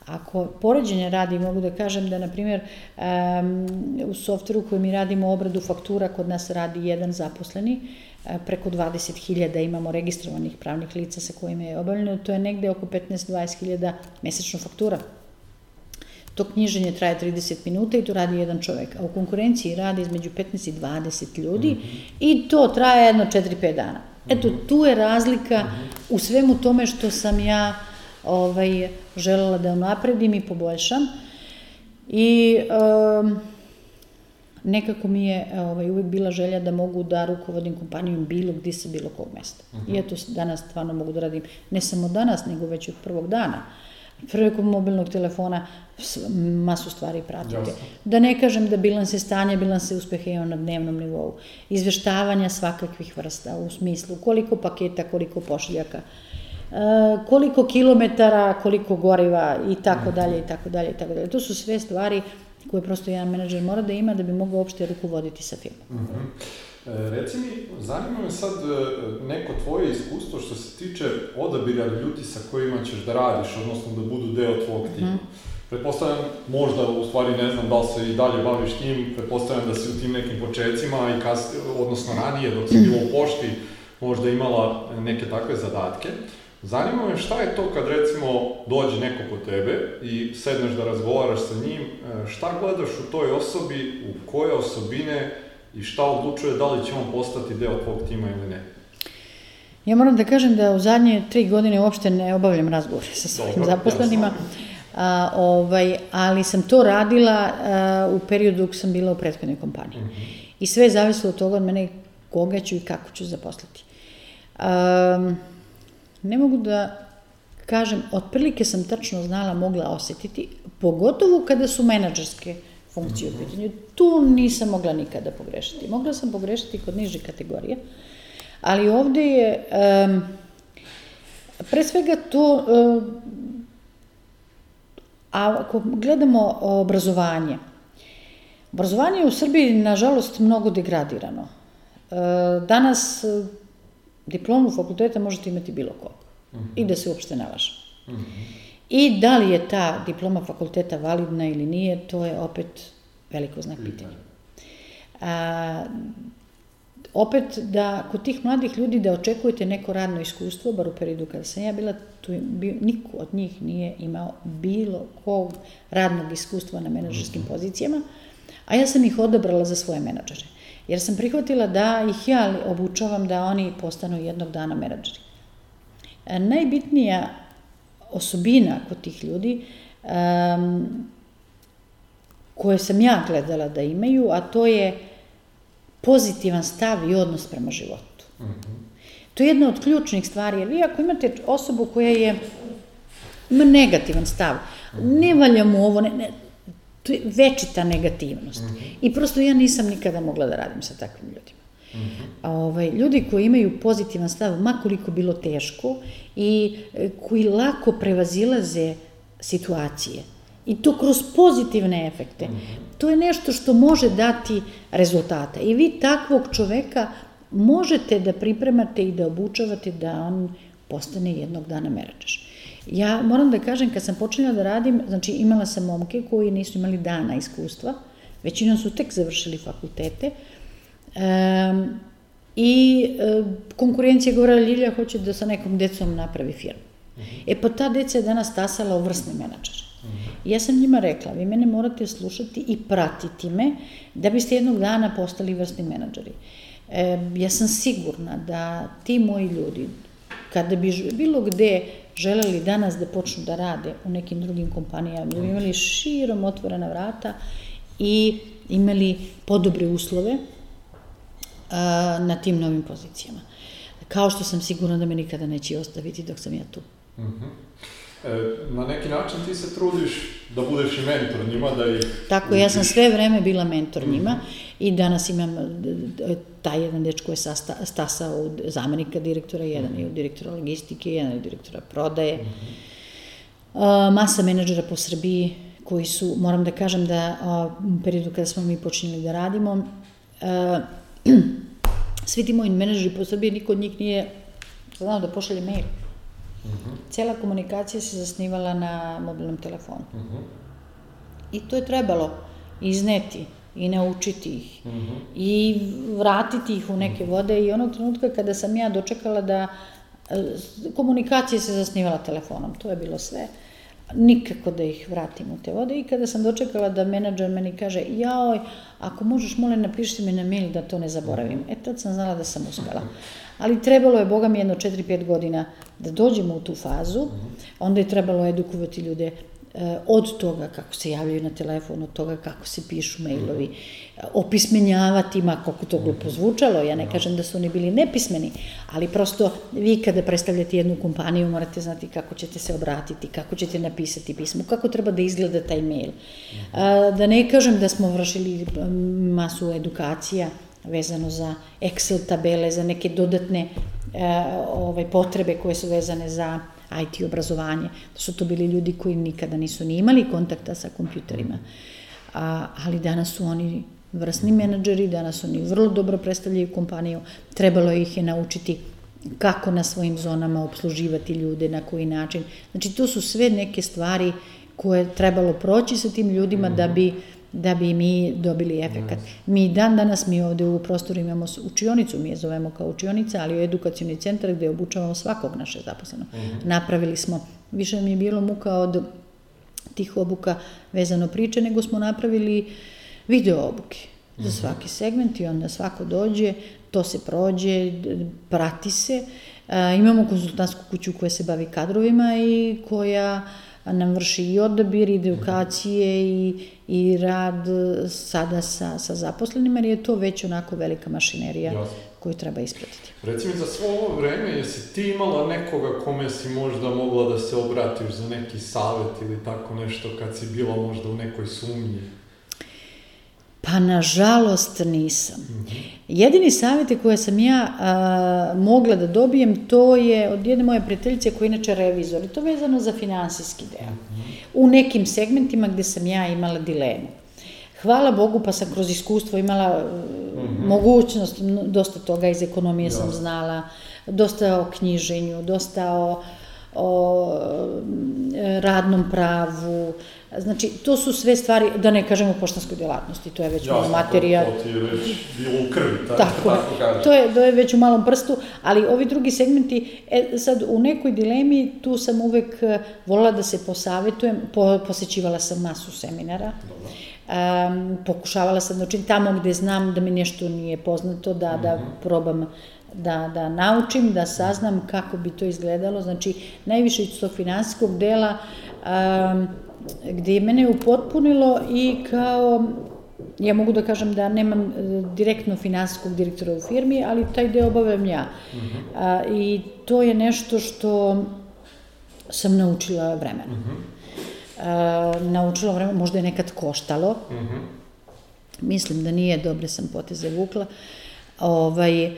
Ako poređenje radi, mogu da kažem da, na primjer, um, u softveru koji mi radimo obradu faktura, kod nas radi jedan zaposleni, E, preko 20.000 imamo registrovanih pravnih lica sa kojima je obavljeno, to je negde oko 15-20.000 mesečno faktura. To knjiženje traje 30 minuta i to radi jedan čovek, a u konkurenciji radi između 15 i 20 ljudi mm -hmm. i to traje jedno 4-5 dana. Eto, mhm. tu je razlika mm -hmm. u svemu tome što sam ja ovaj, želela da napredim i poboljšam. I um, nekako mi je ovaj, uvek bila želja da mogu da rukovodim kompanijom bilo gde sa bilo kog mesta. Uh -huh. I eto, danas stvarno mogu da radim, ne samo danas, nego već od prvog dana. Preko mobilnog telefona masu stvari pratite. Jasno. Da ne kažem da bilanse stanja, bilanse uspeha imam na dnevnom nivou. Izveštavanja svakakvih vrsta, u smislu koliko paketa, koliko pošiljaka, koliko kilometara, koliko goriva i tako dalje i tako dalje i tako dalje. To su sve stvari koje prosto jedan menadžer mora da ima da bi mogao uopšte rukovoditi sa firmom. Mm -hmm. E, reci mi, zanima me sad e, neko tvoje iskustvo što se tiče odabira ljudi sa kojima ćeš da radiš, odnosno da budu deo tvog tima. Mm -hmm. Pretpostavljam, možda u stvari ne znam da li se i dalje baviš tim, pretpostavljam da si u tim nekim početcima i kas, odnosno ranije dok si bila u pošti možda imala neke takve zadatke. Zanima me šta je to kad recimo dođe neko kod tebe i sedneš da razgovaraš sa njim, e, šta gledaš u toj osobi, u koje osobine i šta odlučuje da li će on postati deo tvog tima ili ne? Ja moram da kažem da u zadnje tri godine uopšte ne obavljam razgovore sa svojim Dobro, zaposlenima, a, ovaj, ali sam to radila a, u periodu dok sam bila u prethodnoj kompaniji. Mm -hmm. I sve je zavislo od toga od mene koga ću i kako ću zaposliti. Um, ne mogu da kažem, otprilike sam tačno znala, mogla osetiti, pogotovo kada su menadžerske funkcije u mhm. pitanju. Tu nisam mogla nikada pogrešiti. Mogla sam pogrešiti kod niže kategorije, ali ovde je, um, pre svega to, um, a ako gledamo obrazovanje, obrazovanje je u Srbiji, nažalost, mnogo degradirano. Danas diplomu fakulteta možete imati bilo kog. Mm -hmm. I da se uopšte ne laže. Mm -hmm. I da li je ta diploma fakulteta validna ili nije, to je opet veliko znak pitanja. A, opet da kod tih mladih ljudi da očekujete neko radno iskustvo, bar u periodu kada sam ja bila, tu bio, niko od njih nije imao bilo kog radnog iskustva na menadžerskim -hmm. pozicijama, a ja sam ih odabrala za svoje menadžere jer sam prihvatila da ih ja obučavam da oni postanu jednog dana menadžeri. E, najbitnija osobina kod tih ljudi um, koje sam ja gledala da imaju, a to je pozitivan stav i odnos prema životu. To je jedna od ključnih stvari, jer vi ako imate osobu koja je, ima negativan stav, ne valja mu ovo, ne, ne, to je večita negativnost. I prosto ja nisam nikada mogla da radim sa takvim ljudima. A ovaj, ljudi koji imaju pozitivan stav, makoliko bilo teško, i e, koji lako prevazilaze situacije, i to kroz pozitivne efekte, to je nešto što može dati rezultate. I vi takvog čoveka možete da pripremate i da obučavate da on postane jednog dana menadžer. Ja moram da kažem, kad sam počinjala da radim, znači imala sam momke koji nisu imali dana iskustva, većinom su tek završili fakultete, um, i e, konkurencija govorila Ljilja hoće da sa nekom decom napravi firmu. E pa ta deca je danas tasala u vrsni menadžer. Ja sam njima rekla, vi mene morate slušati i pratiti me da biste jednog dana postali vrsni menadžeri. E, ja sam sigurna da ti moji ljudi, kada bi bilo gde želeli danas da počnu da rade u nekim drugim kompanijama, da bi imali širom otvorena vrata i imali podobre uslove a, na tim novim pozicijama. Kao što sam sigurna da me nikada neće ostaviti dok sam ja tu. Mm -hmm. E, na neki način ti se trudiš da budeš i mentor njima, da ih... Tako, ja sam sve vreme bila mentor njima mm -hmm. i danas imam taj jedan dečko je sasta, stasao od zamenika direktora, jedan mm -hmm. je od direktora logistike, jedan je od direktora prodaje. Mm -hmm. masa menadžera po Srbiji koji su, moram da kažem da u periodu kada smo mi počinjeli da radimo, svi ti moji menadžeri po Srbiji, niko od njih nije znao da pošalje mail. Uh mhm. -huh. Cela komunikacija se zasnivala na mobilnom telefonu. Uh mhm. -huh. I to je trebalo izneti i naučiti ih mhm. -huh. i vratiti ih u neke vode i onog trenutka kada sam ja dočekala da e, komunikacija se zasnivala telefonom, to je bilo sve. Nikako da ih vratim u te vode i kada sam dočekala da menadžer meni kaže jaoj, ako možeš molim napiši mi na mail da to ne zaboravim. E tad sam znala da sam uspela. Ali trebalo je, boga mi, jedno 4-5 godina da dođemo u tu fazu, onda je trebalo edukovati ljude od toga kako se javljaju na telefon, od toga kako se pišu mailovi, eh, opismenjavati, ma koliko to glupo zvučalo, ja ne kažem da su oni bili nepismeni, ali prosto vi kada predstavljate jednu kompaniju morate znati kako ćete se obratiti, kako ćete napisati pismo, kako treba da izgleda taj mail. Eh, da ne kažem da smo vršili masu edukacija vezano za Excel tabele, za neke dodatne ovaj, potrebe koje su vezane za IT obrazovanje, da su to bili ljudi koji nikada nisu ni imali kontakta sa kompjuterima. A, ali danas su oni vrsni menadžeri, danas oni vrlo dobro predstavljaju kompaniju, trebalo ih je naučiti kako na svojim zonama obsluživati ljude, na koji način. Znači, to su sve neke stvari koje trebalo proći sa tim ljudima da bi da bi mi dobili efekat. Mi dan danas, mi ovde u prostoru imamo učionicu, mi je zovemo kao učionica, ali u edukacijni centar gde obučavamo svakog naše zaposlenog. Mm -hmm. Napravili smo, više mi je bilo muka od tih obuka vezano priče, nego smo napravili video obuke za mhm. svaki segment i onda svako dođe, to se prođe, prati se. imamo konsultantsku kuću koja se bavi kadrovima i koja nam vrši i odabir, i edukacije i, i rad sada sa, sa zaposlenima, jer je to već onako velika mašinerija Jasne. koju treba ispratiti. Reci mi, za svo ovo vreme, jesi ti imala nekoga kome si možda mogla da se obratiš za neki savet ili tako nešto kad si bila možda u nekoj sumnji? Pa, nažalost, nisam. Mm -hmm. Jedini savjeti koje sam ja a, mogla da dobijem, to je od jedne moje prijateljice koja je inače revizor, i to vezano za finansijski deo. Mm -hmm. U nekim segmentima gde sam ja imala dilemu. Hvala Bogu, pa sam kroz iskustvo imala mm -hmm. mogućnost, dosta toga iz ekonomije sam znala, dosta o knjiženju, dosta o, o radnom pravu, Znači, to su sve stvari, da ne kažemo poštanskoj delatnosti, to je već Jasno, materija... to, to ti je već bilo u krvi, tako, tako, tako to, je, to je već u malom prstu, ali ovi drugi segmenti, e, sad u nekoj dilemi, tu sam uvek e, volila da se posavetujem, po, posećivala sam masu seminara, Dobro. Um, pokušavala sam, znači tamo gde znam da mi nešto nije poznato, da, mm -hmm. da mhm. probam da, da naučim, da saznam kako bi to izgledalo, znači najviše iz tog finansijskog dela um, gde je mene upotpunilo i kao ja mogu da kažem da nemam e, direktno finansijskog direktora u firmi, ali taj deo obavljam ja. Uh -huh. A, I to je nešto što sam naučila vremenom. Uh -huh. A, naučila vremenom, možda je nekad koštalo. Uh -huh. Mislim da nije, dobre sam poteze vukla. Ovaj,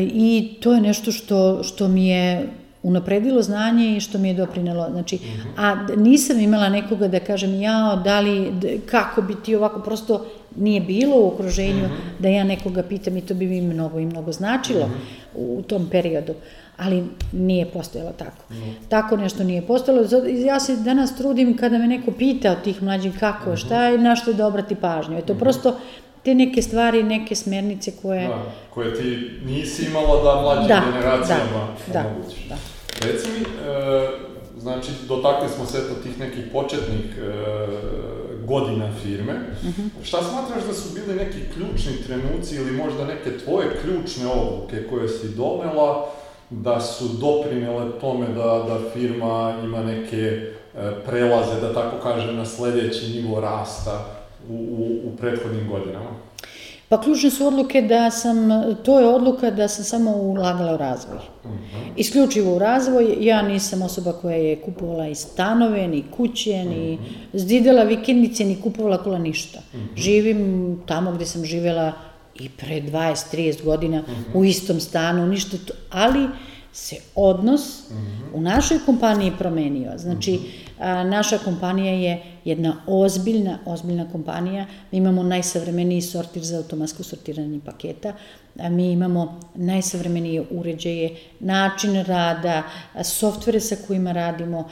I to je nešto što, što mi je unapredilo znanje i što mi je doprinelo. Znači, a nisam imala nekoga da kažem ja, da li, kako bi ti ovako, prosto nije bilo u okruženju da ja nekoga pitam i to bi mi mnogo i mnogo značilo u tom periodu ali nije postojalo tako. No. Tako nešto nije postojalo. Ja se danas trudim kada me neko pita od tih mlađih kako, šta je, na što da obrati pažnju. Je to prosto te neke stvari, neke smernice koje... Da, koje ti nisi imala da mlađim da, generacijama da, omogućiš. Da, da. Reci mi, e, znači, dotakli smo se to tih nekih početnih e, godina firme. Mhm. -huh. Šta smatraš da su bili neki ključni trenuci ili možda neke tvoje ključne odluke koje si donela da su doprinele tome da, da firma ima neke e, prelaze, da tako kažem, na sledeći nivo rasta u, u, u prethodnim godinama? Pa ključne su odluke da sam, to je odluka da sam samo ulagala u razvoj. Mhm. Isključivo u razvoj, ja nisam osoba koja je kupovala i stanove, ni kuće, ni mhm. zdidela vikendice, ni kupovala kola ništa. Mhm. Živim tamo gde sam živela i pre 20-30 godina u istom stanu, ništa to, ali se odnos u našoj kompaniji promenio. Znači, naša kompanija je jedna ozbiljna, ozbiljna kompanija. Mi imamo najsavremeniji sortir za automatsko sortiranje paketa. Mi imamo najsavremenije uređaje, način rada, softvere sa kojima radimo,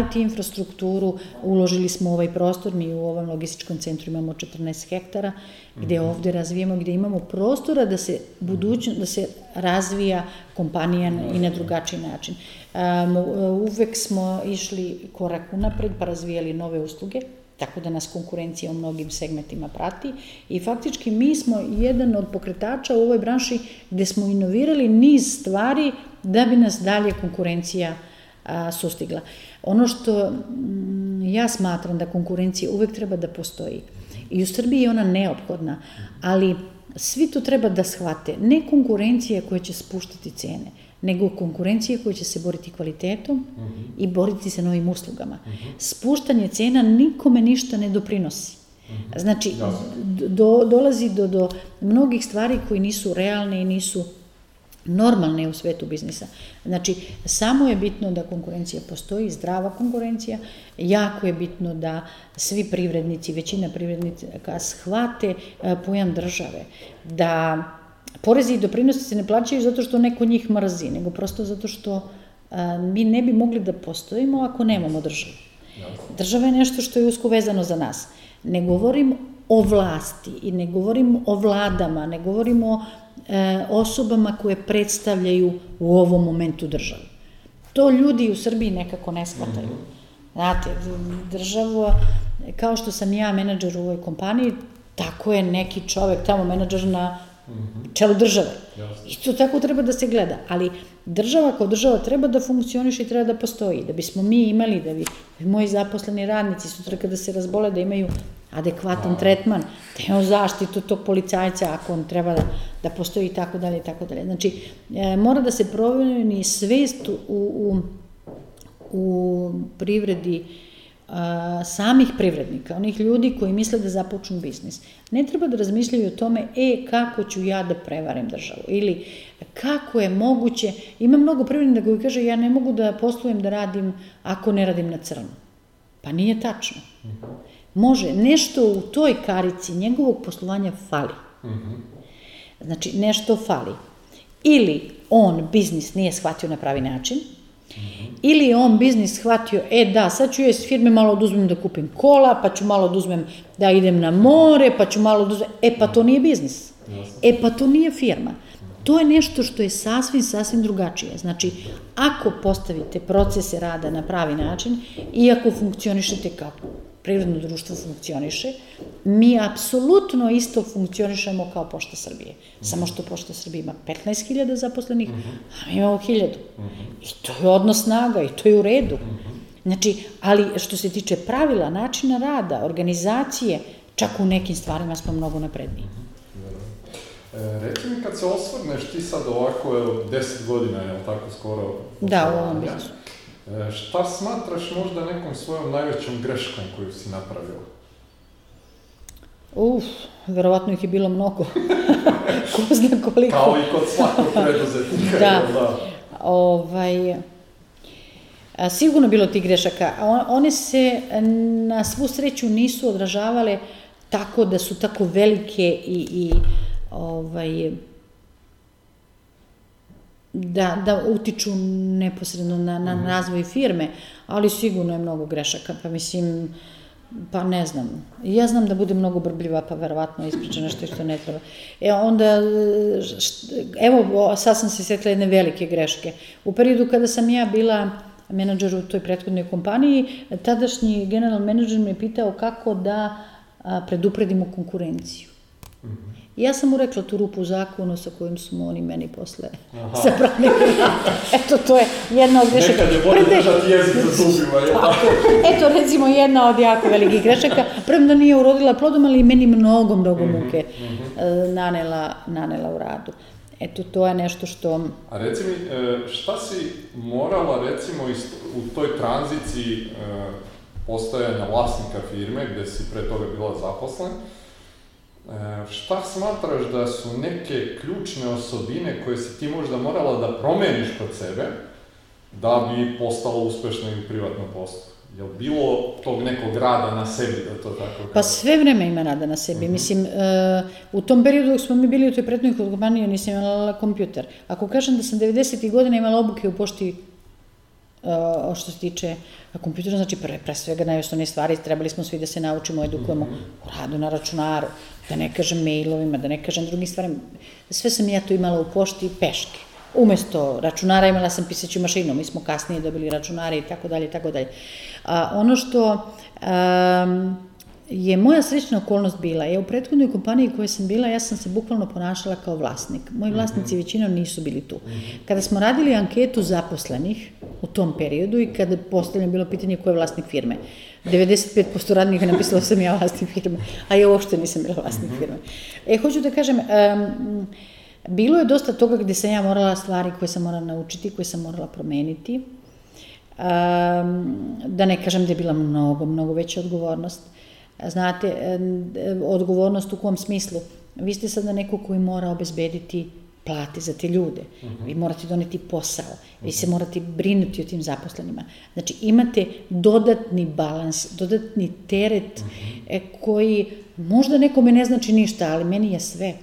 IT infrastrukturu. Uložili smo u ovaj prostor, mi u ovom logističkom centru imamo 14 hektara, gde mhm. ovde razvijemo, gde imamo prostora da se budućno, da se razvija kompanija i na drugačiji način. Um, uvek smo išli korak unapred pa razvijali nove usluge, tako da nas konkurencija u mnogim segmentima prati i faktički mi smo jedan od pokretača u ovoj branši gde smo inovirali niz stvari da bi nas dalje konkurencija a, sustigla. Ono što m, mm, ja smatram da konkurencija uvek treba da postoji i u Srbiji je ona neophodna, ali svi to treba da shvate. Ne konkurencija koja će spuštati cene, nego konkurencije koja će se boriti kvalitetom uh mhm. -huh. i boriti se novim uslugama. Uh mhm. -huh. Spuštanje cena nikome ništa ne doprinosi. Uh mhm. -huh. Znači, do, dolazi do, do mnogih stvari koji nisu realne i nisu normalne u svetu biznisa. Znači, samo je bitno da konkurencija postoji, zdrava konkurencija, jako je bitno da svi privrednici, većina privrednika shvate e, pojam države, da porezi i doprinosi se ne plaćaju zato što neko njih mrzi, nego prosto zato što a, mi ne bi mogli da postojimo ako nemamo državu. Država je nešto što je usko vezano za nas. Ne govorim o vlasti i ne govorim o vladama, ne govorim o e, osobama koje predstavljaju u ovom momentu državu. To ljudi u Srbiji nekako ne shvataju. Znate, država, kao što sam ja menadžer u ovoj kompaniji, tako je neki čovek tamo menadžer na čelu države. I to tako treba da se gleda. Ali država kao država treba da funkcioniše i treba da postoji. Da bismo mi imali, da bi moji zaposleni radnici sutra kada se razbole da imaju adekvatan tretman, da imamo zaštitu tog policajca ako on treba da, da postoji i tako dalje i tako dalje. Znači, e, mora da se proveni svest u, u, u privredi a, samih privrednika, onih ljudi koji misle da započnu biznis. Ne treba da razmišljaju o tome, e, kako ću ja da prevarim državu, ili kako je moguće, ima mnogo privrednika koji kaže, ja ne mogu da poslujem da radim ako ne radim na crno. Pa nije tačno. Može, nešto u toj karici njegovog poslovanja fali. Znači, nešto fali. Ili on biznis nije shvatio na pravi način, Ili on biznis shvatio, e da, sad ću je s firme malo oduzmem da kupim kola, pa ću malo oduzmem da idem na more, pa ću malo oduzmem, e pa to nije biznis. E pa to nije firma. To je nešto što je sasvim, sasvim drugačije. Znači, ako postavite procese rada na pravi način i ako funkcionišete kako privredno društvo funkcioniše, mi apsolutno isto funkcionišemo kao Pošta Srbije. Samo što Pošta Srbije ima 15.000 zaposlenih, -hmm. a mi imamo 1000. Mm -hmm. I to je odnos snaga i to je u redu. -hmm. Znači, ali što se tiče pravila, načina rada, organizacije, Čak u nekim stvarima smo mnogo napredniji. E, reci mi kad se osvrneš ti sad ovako, evo, deset godina, je tako skoro? Da, u ovom biznisu. E, šta smatraš možda nekom svojom najvećom greškom koju si napravila? Uf, verovatno ih je bilo mnogo. Ko zna koliko. Kao i kod svakog preduzetnika. Da. da. Ovaj, a, sigurno bilo tih grešaka. on- One se na svu sreću nisu odražavale tako da su tako velike i, i ovaj, da, da utiču neposredno na, na razvoj firme, ali sigurno je mnogo grešaka, pa mislim, pa ne znam. Ja znam da bude mnogo brbljiva, pa verovatno ispriča nešto što ne treba. E onda, št- evo, sad sam se sjetila jedne velike greške. U periodu kada sam ja bila menadžer u toj prethodnoj kompaniji, tadašnji general menadžer me pitao kako da a, predupredimo konkurenciju. Ja sam mu rekla tu rupu u zakonu sa kojim su oni meni posle zabrali. Eto, to je jedna od grešaka. Nekad je bolje Prede- držati jezik za zubima, da? Eto, recimo, jedna od jako velikih grešaka. Prvo da nije urodila plodom, ali i meni mnogo, mnogo muke e, nanela, nanela u radu. Eto, to je nešto što... A reci mi, e, šta si morala recimo u toj tranziciji e, postajanja vlasnika firme gde si pre toga bila zaposlen, e, šta smatraš da su neke ključne osobine koje si ti možda morala da promeniš kod sebe da bi postala uspešna i u privatnom poslu? Jel bilo tog nekog rada na sebi, da to tako Pa kažem? sve vreme ima rada na sebi. Mislim, e, u tom periodu dok smo mi bili u toj pretnoj kompaniji, nisam imala kompjuter. Ako kažem da sam 90. godina imala obuke u pošti e, što se tiče kompjutera, znači pre, pre svega najosnovnije stvari, trebali smo svi da se naučimo, edukujemo u radu na računaru, da ne kažem mailovima, da ne kažem drugim stvarima. Sve sam ja to imala u pošti peške. Umesto računara imala sam pisaću mašinu, mi smo kasnije dobili računare i tako dalje i tako dalje. A, ono što um, je moja srećna okolnost bila, je u prethodnoj kompaniji u kojoj sam bila, ja sam se bukvalno ponašala kao vlasnik. Moji vlasnici većinom nisu bili tu. Kada smo radili anketu zaposlenih u tom periodu i kada postavljeno bilo pitanje ko je vlasnik firme, 95% radnika je napisalo da sam ja vlasnik firme, a ja uopšte nisam bila vlasnik firme. E, hoću da kažem, um, bilo je dosta toga gde sam ja morala stvari koje sam morala naučiti, koje sam morala promeniti. Um, da ne kažem da je bila mnogo, mnogo veća odgovornost. Znate, odgovornost u kom smislu? Vi ste sada neko koji mora obezbediti plate za te ljude. Vi morate doneti posao. Vi se morate brinuti o tim zaposlenima. Znači, imate dodatni balans, dodatni teret e, koji možda nekome ne znači ništa, ali meni je sve.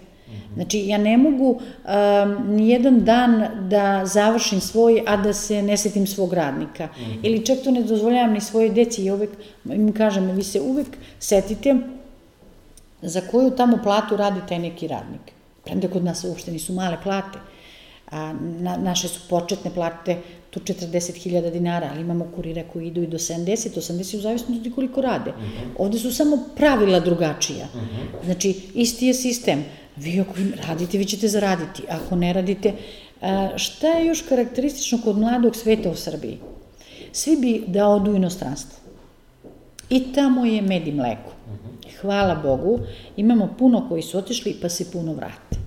Znači, ja ne mogu um, nijedan dan da završim svoj, a da se ne setim svog radnika. Ili čak to ne dozvoljavam ni svoje deci i uvek im kažem, vi se uvek setite za koju tamo platu radi taj neki radnik. Premda kod nas uopšte nisu male plate. A, na, naše su početne plate tu 40.000 dinara, ali imamo kurire koji idu i do 70, 80 u zavisnosti koliko rade. Ovde su samo pravila drugačija. Znači, isti je sistem. Vi ako radite, vi ćete zaraditi. Ako ne radite, a, šta je još karakteristično kod mladog sveta u Srbiji? Svi bi da odu u inostranstvo. I tamo je med i mleko. Hvala Bogu, imamo puno koji su otišli pa se puno vrate.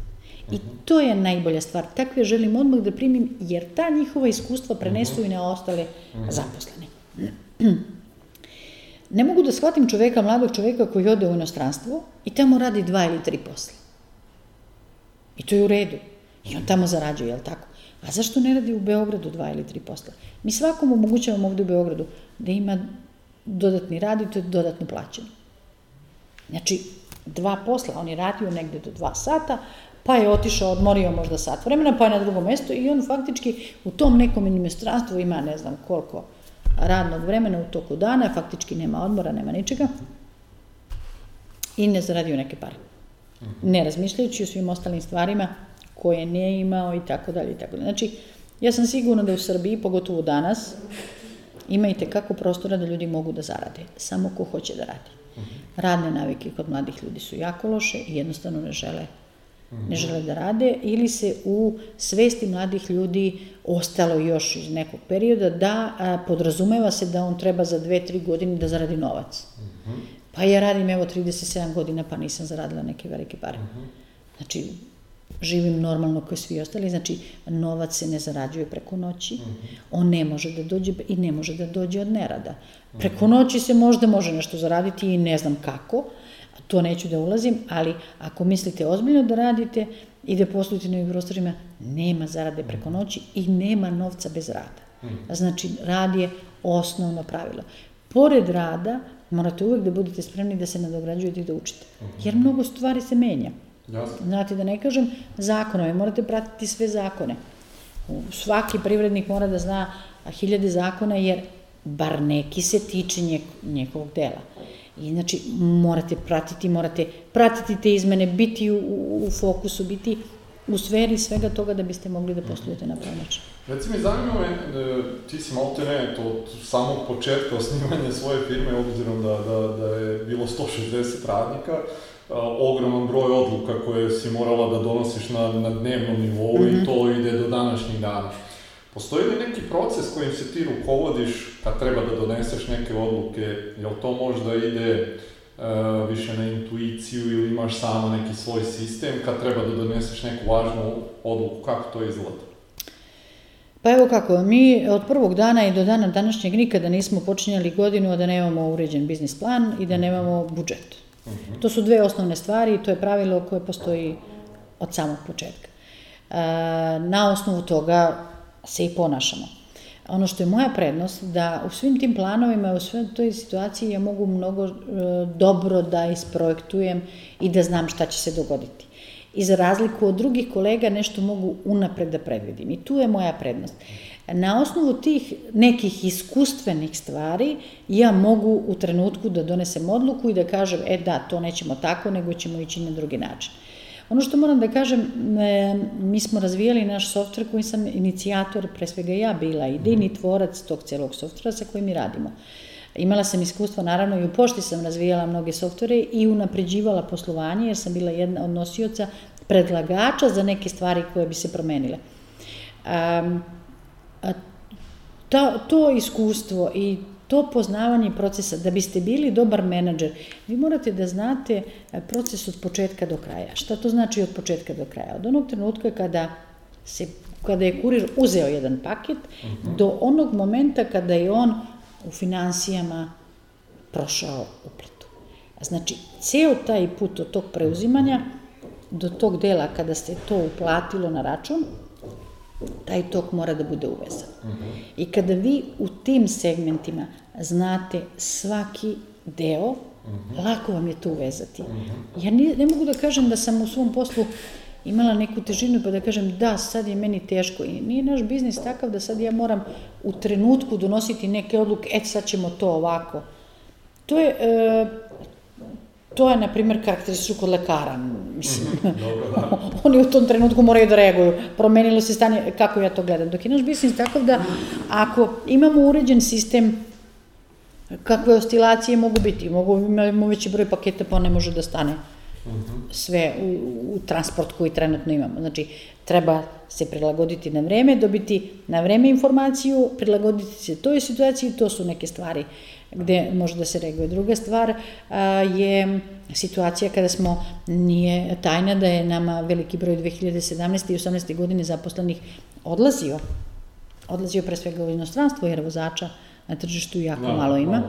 I to je najbolja stvar. Takve želim odmah da primim, jer ta njihova iskustva prenesu i na ostale zaposlene. Ne mogu da shvatim čoveka, mladog čoveka koji ode u inostranstvo i tamo radi dva ili tri posla. I to je u redu. I on tamo zarađuje, jel tako? A zašto ne radi u Beogradu dva ili tri posla? Mi svakom omogućavamo ovde u Beogradu da ima dodatni rad i to je dodatno plaćeno. Znači, dva posla, on je radio negde do dva sata, pa je otišao, odmorio možda sat vremena, pa je na drugo mesto i on faktički u tom nekom inostranstvu ima ne znam koliko radnog vremena u toku dana, faktički nema odmora, nema ničega i ne zaradio neke pare. Ne razmišljajući o svim ostalim stvarima koje nije imao i tako dalje i tako dalje. Znači, ja sam sigurna da u Srbiji, pogotovo danas, ima i tekako prostora da ljudi mogu da zarade, samo ko hoće da radi. Radne navike kod mladih ljudi su jako loše i jednostavno ne žele ne žele da rade ili se u svesti mladih ljudi ostalo još iz nekog perioda da a, podrazumeva se da on treba za dve, tri godine da zaradi novac. Pa ja radim evo 37 godina pa nisam zaradila neke velike pare. Znači, živim normalno kao svi ostali, znači novac se ne zarađuje preko noći, on ne može da dođe i ne može da dođe od nerada. Preko noći se možda može nešto zaraditi i ne znam kako, to neću da ulazim, ali ako mislite ozbiljno da radite i da poslujete na ovim prostorima, nema zarade preko noći i nema novca bez rada. Znači, rad je osnovno pravilo. Pored rada, morate uvek da budete spremni da se nadograđujete i da učite. Jer mnogo stvari se menja. Jasno. Znate, da ne kažem zakonove, morate pratiti sve zakone. Svaki privrednik mora da zna hiljade zakona, jer bar neki se tiče njegovog dela. I znači, morate pratiti, morate pratiti te izmene, biti u, u, u fokusu, biti u sferi svega toga da biste mogli da poslujete na pravi način. Reci mi, zanima me, e, ti si malo te ne, to od samog početka osnivanja svoje firme, obzirom da, da, da je bilo 160 radnika, a, ogroman broj odluka koje si morala da donosiš na, na dnevnom nivou mm -hmm. i to ide do današnjih dana. Postoji li neki proces kojim se ti rukovodiš kad treba da doneseš neke odluke? Jel to možda ide uh, više na intuiciju ili imaš sama neki svoj sistem kad treba da doneseš neku važnu odluku? Kako to izgleda? Pa evo kako, mi od prvog dana i do dana današnjeg nikada nismo počinjali godinu, a da nemamo uređen biznis plan i da nemamo budžet. Uh -huh. To su dve osnovne stvari i to je pravilo koje postoji od samog početka. E, na osnovu toga se i ponašamo. Ono što je moja prednost, da u svim tim planovima, u svoj toj situaciji ja mogu mnogo e, dobro da isprojektujem i da znam šta će se dogoditi. I za razliku od drugih kolega nešto mogu unapred da predvidim. I tu je moja prednost. Na osnovu tih nekih iskustvenih stvari ja mogu u trenutku da donesem odluku i da kažem, e da, to nećemo tako, nego ćemo ići na drugi način. Ono što moram da kažem, mi smo razvijali naš softver koji sam inicijator, pre svega ja bila, idejni tvorac tog celog softvera sa kojim mi radimo. Imala sam iskustva, naravno i u pošti sam razvijala mnoge softvere i unapređivala poslovanje, jer sam bila jedna od nosioca predlagača za neke stvari koje bi se promenile. Um, a, ta, to iskustvo i to poznavanje procesa, da biste bili dobar menadžer, vi morate da znate e, proces od početka do kraja. Šta to znači od početka do kraja? Od onog trenutka kada se kada je kurir uzeo jedan paket, uh mhm. -huh. do onog momenta kada je on u financijama prošao uplatu. Znači, ceo taj put od tog preuzimanja do tog dela kada ste to uplatilo na račun, taj tok mora da bude uvezan. Uh -huh. I kada vi u tim segmentima znate svaki deo, uh -huh. lako vam je to uvezati. Uh -huh. Ja ne, ne mogu da kažem da sam u svom poslu imala neku težinu pa da kažem da, sad je meni teško i nije naš biznis takav da sad ja moram u trenutku donositi neke odluke, et sad ćemo to ovako. To je, e, to je, na primjer, karakteristično kod lekara. Mislim, Dobro, da. oni u tom trenutku moraju da reaguju. Promenilo se stanje, kako ja to gledam. Dok je naš biznis takav da, ako imamo uređen sistem, kakve oscilacije mogu biti, mogu imamo veći broj paketa pa ne može da stane sve u, u transport koji trenutno imamo. Znači, treba se prilagoditi na vreme, dobiti na vreme informaciju, prilagoditi se toj situaciji, to su neke stvari gde može da se reaguje. Druga stvar a, je situacija kada smo, nije tajna da je nama veliki broj 2017. i 18. godine zaposlenih odlazio, odlazio pre svega u inostranstvo, jer vozača na tržištu jako no, malo ima. No.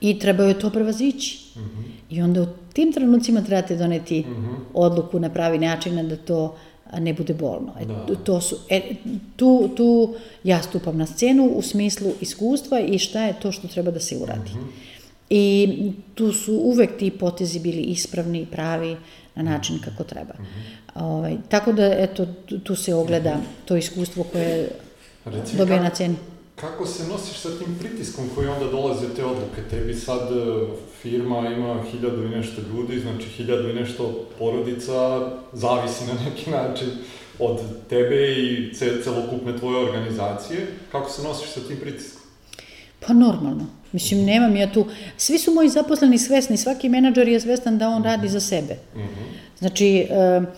I trebao je to prevazići. Mhm. -huh. I onda u tim trenucima trebate doneti mhm. -huh. odluku na pravi način da to ne bude bolno. E, da. to su, e, tu, tu ja stupam na scenu u smislu iskustva i šta je to što treba da se uradi. Mhm. -huh. I tu su uvek ti potezi bili ispravni i pravi na način kako treba. Uh -huh. ovaj, tako da, eto, tu se ogleda to iskustvo koje dobije na ceni. Kako se nosiš sa tim pritiskom koji onda dolaze te odluke? Tebi sad e, firma ima hiljadu i nešto ljudi, znači hiljadu i nešto porodica, zavisi na neki način od tebe i celokupne tvoje organizacije. Kako se nosiš sa tim pritiskom? Pa normalno. Mislim, nemam ja tu... Svi su moji zaposleni svesni, svaki menadžer je svestan da on radi za sebe. Mm -hmm. Znači, uh,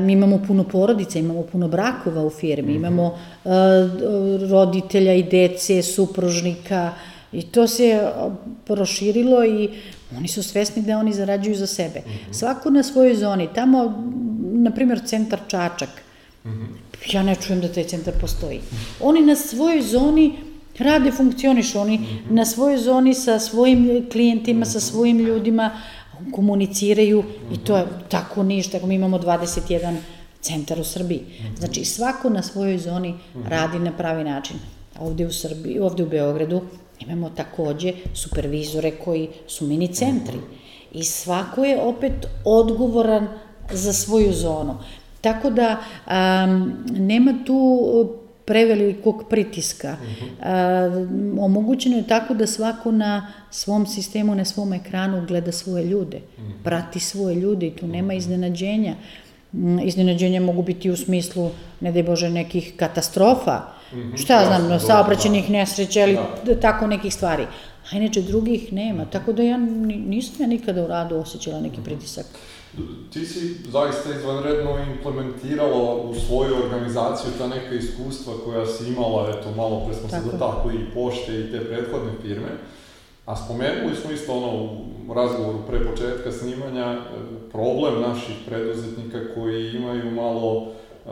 Mi imamo puno porodica, imamo puno brakova u firmi, imamo uh, roditelja i dece, supružnika, I to se a, proširilo i oni su svesni da oni zarađuju za sebe. Svako na svojoj zoni. Tamo, na primjer, centar Čačak. Ja ne čujem da taj centar postoji. Oni na svojoj zoni rade, funkcionišu. Oni na svojoj zoni sa svojim klijentima, sa svojim ljudima komuniciraju i to je tako ništa. Mi imamo 21 centar u Srbiji. Znači, svako na svojoj zoni radi na pravi način. Ovde u Srbiji, ovde u Beogradu imamo takođe supervizore koji su mini centri. I svako je opet odgovoran za svoju zonu. Tako da um, nema tu prevelikog pritiska. Uh, omogućeno je tako da svako na svom sistemu, na svom ekranu gleda svoje ljude, prati svoje ljude i tu nema iznenađenja. Mm, Iznenađenja mogu biti u smislu, ne daj Bože, nekih katastrofa, šta ja znam, jasno, saobraćenih nesreća ili Da. tako nekih stvari. A inače drugih nema, tako da ja ni- nisam ja nikada u radu osjećala neki pritisak. Ti si zaista izvanredno implementirala u svoju organizaciju ta neka iskustva koja si imala, eto, malo pre smo se Tako. dotakli i pošte i te prethodne firme. A spomenuli smo isto ono u razgovoru pre početka snimanja e, problem naših preduzetnika koji imaju malo e,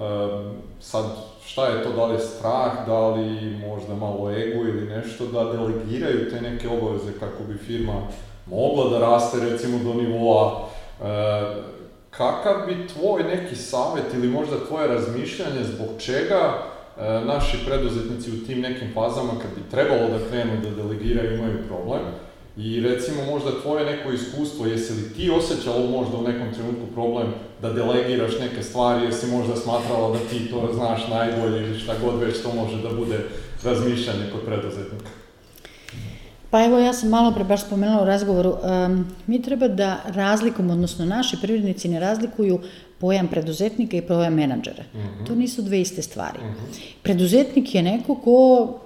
sad šta je to, da li je strah, da li možda malo ego ili nešto, da delegiraju te neke obaveze kako bi firma mogla da raste recimo do nivoa kakav bi tvoj neki savjet ili možda tvoje razmišljanje zbog čega e, naši preduzetnici u tim nekim fazama kad bi trebalo da krenu da delegiraju imaju problem i recimo možda tvoje neko iskustvo, jesi li ti osjećala možda u nekom trenutku problem da delegiraš neke stvari, jesi možda smatrala da ti to znaš najbolje ili šta god već to može da bude razmišljanje kod preduzetnika? Pa evo, ja sam malo pre baš spomenula u razgovoru, um, mi treba da razlikujemo, odnosno naši privrednici ne razlikuju pojam preduzetnika i pojam menadžera. To nisu dve iste stvari. Preduzetnik je neko ko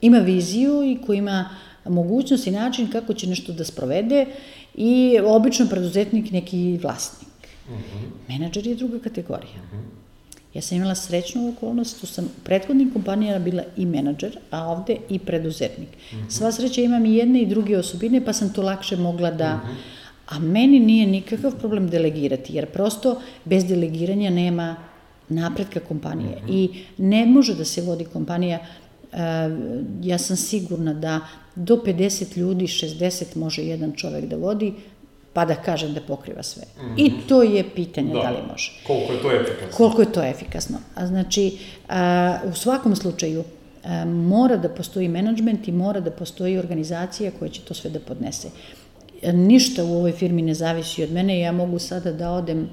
ima viziju i ko ima mogućnost i način kako će nešto da sprovede i obično preduzetnik neki vlasnik. Menadžer je druga kategorija. Ja sam imala srećnu okolnost, tu sam u prethodnim kompanijama bila i menadžer, a ovde i preduzetnik. Sva sreća imam i jedne i druge osobine, pa sam to lakše mogla da... A meni nije nikakav problem delegirati, jer prosto bez delegiranja nema napretka kompanije. I ne može da se vodi kompanija, e, ja sam sigurna da do 50 ljudi, 60 može jedan čovek da vodi, pa da kažem da pokriva sve. I to je pitanje da, li može. Koliko je to efikasno? Koliko je to efikasno? A znači, a, u svakom slučaju, a, mora da postoji menadžment i mora da postoji organizacija koja će to sve da podnese. A, Ništa u ovoj firmi ne zavisi od mene, ja mogu sada da odem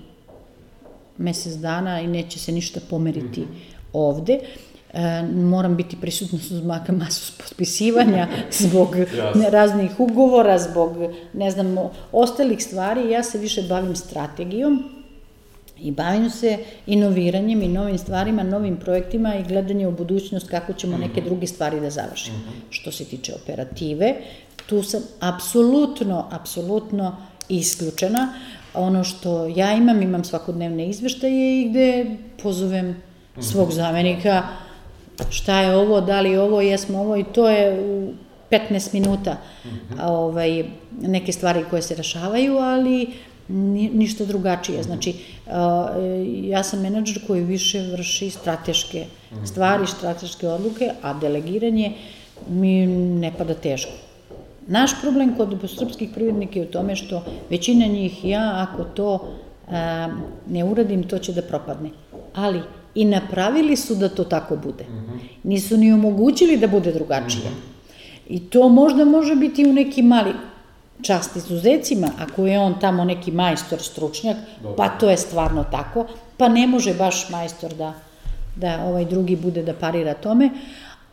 mesec dana i neće se ništa pomeriti ovde. E, moram biti prisutna uz maka masu potpisivanja zbog raznih ugovora, zbog, ne znam, ostalih stvari. Ja se više bavim strategijom i bavim se inoviranjem i novim stvarima, novim projektima i gledanje u budućnost kako ćemo neke druge stvari da završimo. Što se tiče operative, tu sam apsolutno, apsolutno isključena. Ono što ja imam, imam svakodnevne izveštaje i gde pozovem svog zamenika šta je ovo, da li ovo, jesmo ovo i to je u 15 minuta a, ovaj, neke stvari koje se rešavaju, ali ni- ništa drugačije. Znači, a, ja sam menadžer koji više vrši strateške stvari, strateške odluke, a delegiranje mi ne pada teško. Naš problem kod srpskih privrednika je u tome što većina njih, ja ako to a, ne uradim, to će da propadne. Ali i napravili su da to tako bude. Nisu ni omogućili da bude drugačije. I to možda može biti u nekim mali čast izuzecima, ako je on tamo neki majstor, stručnjak, pa to je stvarno tako, pa ne može baš majstor da, da ovaj drugi bude da parira tome,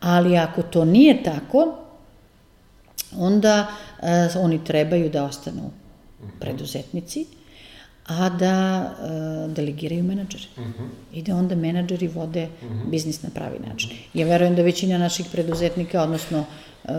ali ako to nije tako, onda e, oni trebaju da ostanu preduzetnici, a da e, delegiraju menadžere. I da onda menadžeri vode biznis na pravi način. Ja verujem da većina naših preduzetnika, odnosno e,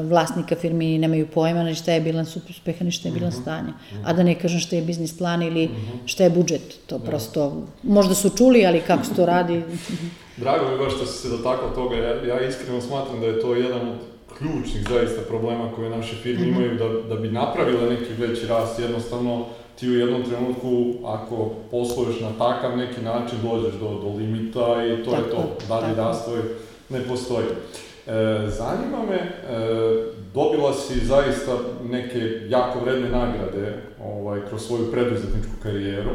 vlasnika firmi nemaju pojma ni šta je bilans uspeha, ni šta je bilans stanja. A da ne kažem šta je biznis plan ili šta je budžet. To prosto, možda su čuli, ali kako se to radi, Drago mi baš što si se dotakao toga, ja, ja iskreno smatram da je to jedan od ključnih zaista problema koje naše firme Mhm. imaju da, da bi napravile neki veći rast, jednostavno ti u jednom trenutku, ako posluješ na takav neki način, dođeš do, do limita i to je Tako, to, dalje razvoj ne postoji. E, zanima me, e, dobila si zaista neke jako vredne nagrade ovaj, kroz svoju preduzetničku karijeru.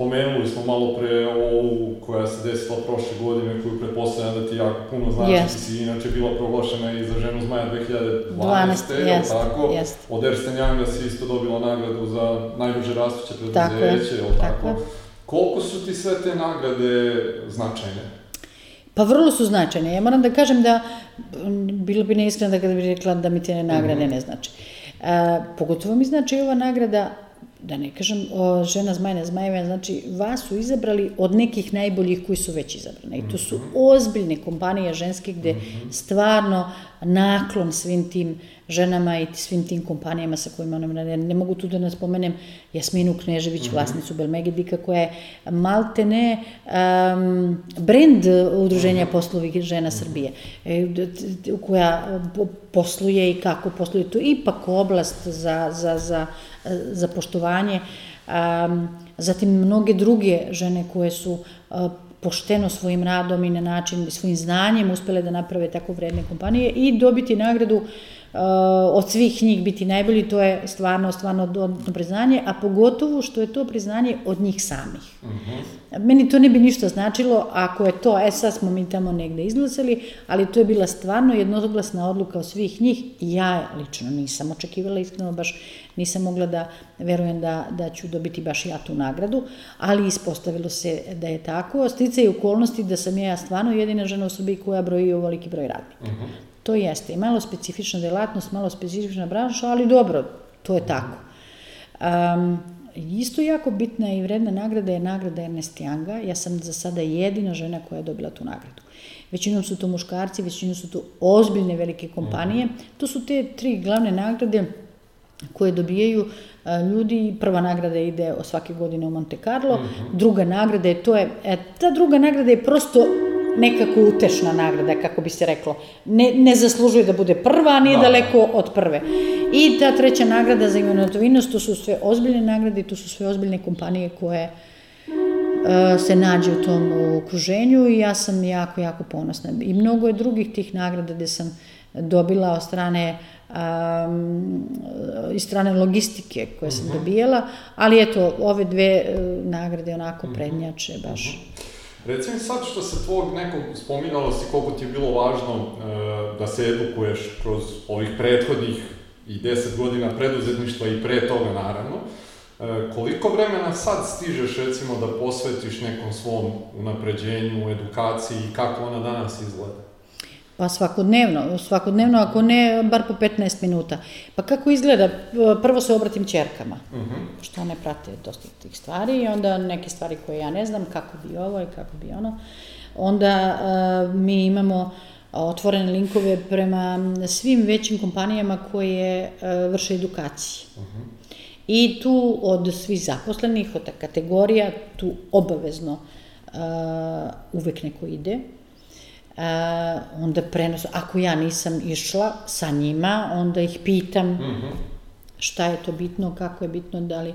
Spomenuli smo malo pre ovu koja se desila prošle godine, koju pretpostavljam da ti jako puno znači, Jest. ti si inače bila proglašena i za ženu zmaja 2012. 12, jel jest, tako? jest. Od Ernst Younga si isto dobila nagradu za najbrže rastuće preduzeće, tako tako? Koliko su ti sve te nagrade značajne? Pa vrlo su značajne. Ja moram da kažem da, bilo bi neiskreno da kada bi rekla da mi te nagrade ne znači. E, pogotovo mi znači ova nagrada, da ne kažem, o, žena zmajna zmajeva, znači vas su izabrali od nekih najboljih koji su već izabrane. I to su ozbiljne kompanije ženske gde stvarno naklon svim tim ženama i svim tim kompanijama sa kojima nam rade. Ne mogu tu da nas spomenem Jasminu Knežević, vlasnicu Belmegedika, koja je malte ne um, brand udruženja poslovih žena Srbije, e, koja posluje i kako posluje. To je ipak oblast za, za, za, za poštovanje. Um, zatim mnoge druge žene koje su uh, pošteno svojim radom i na način, svojim znanjem uspele da naprave tako vredne kompanije i dobiti nagradu uh, od svih njih biti najbolji, to je stvarno, stvarno dodatno priznanje, a pogotovo što je to priznanje od njih samih. Meni to ne bi ništa značilo ako je to, e sad smo mi tamo negde izglasali, ali to je bila stvarno jednoglasna odluka od svih njih i ja lično nisam očekivala, iskreno baš nisam mogla da verujem da, da ću dobiti baš ja tu nagradu, ali ispostavilo se da je tako. Stice i okolnosti da sam ja stvarno jedina žena u Srbiji koja broji ovoliki broj radnika. To jeste i malo specifična delatnost, malo specifična branša, ali dobro, to je tako. Um, isto jako bitna i vredna nagrada je nagrada Ernest Younga. Ja sam za sada jedina žena koja je dobila tu nagradu. Većinom su to muškarci, većinom su to ozbiljne velike kompanije. To su te tri glavne nagrade koje dobijaju ljudi. Prva nagrada ide svake godine u Monte Carlo, druga nagrada je, to je, e, ta druga nagrada je prosto nekako utešna nagrada, kako bi se reklo. Ne, ne zaslužuje da bude prva, a nije Da. daleko od prve. I ta treća nagrada za inovativnost, to su sve ozbiljne nagrade, to su sve ozbiljne kompanije koje e, se nađe u tom okruženju i ja sam jako, jako ponosna. I mnogo je drugih tih nagrada gde sam dobila od strane um, iz strane logistike koje sam dobijala, ali eto, ove dve e, nagrade onako prednjače baš. Reci mi sad što se tvog nekog, spominjalo si koliko ti je bilo važno e, da se edukuješ kroz ovih prethodnih i 10 godina preduzetništva i pre toga naravno. E, koliko vremena sad stižeš recimo da posvetiš nekom svom unapređenju, edukaciji i kako ona danas izgleda? Pa svakodnevno, svakodnevno, ako ne, bar po 15 minuta. Pa kako izgleda? Prvo se obratim čerkama, što one prate dosta tih stvari i onda neke stvari koje ja ne znam, kako bi ovo i kako bi ono. Onda uh, mi imamo otvorene linkove prema svim većim kompanijama koje uh, vrše edukacije. I tu od svih zaposlenih, od kategorija, tu obavezno uh, uvek neko ide. Uh, onda prenos, ako ja nisam išla sa njima, onda ih pitam šta je to bitno, kako je bitno, da li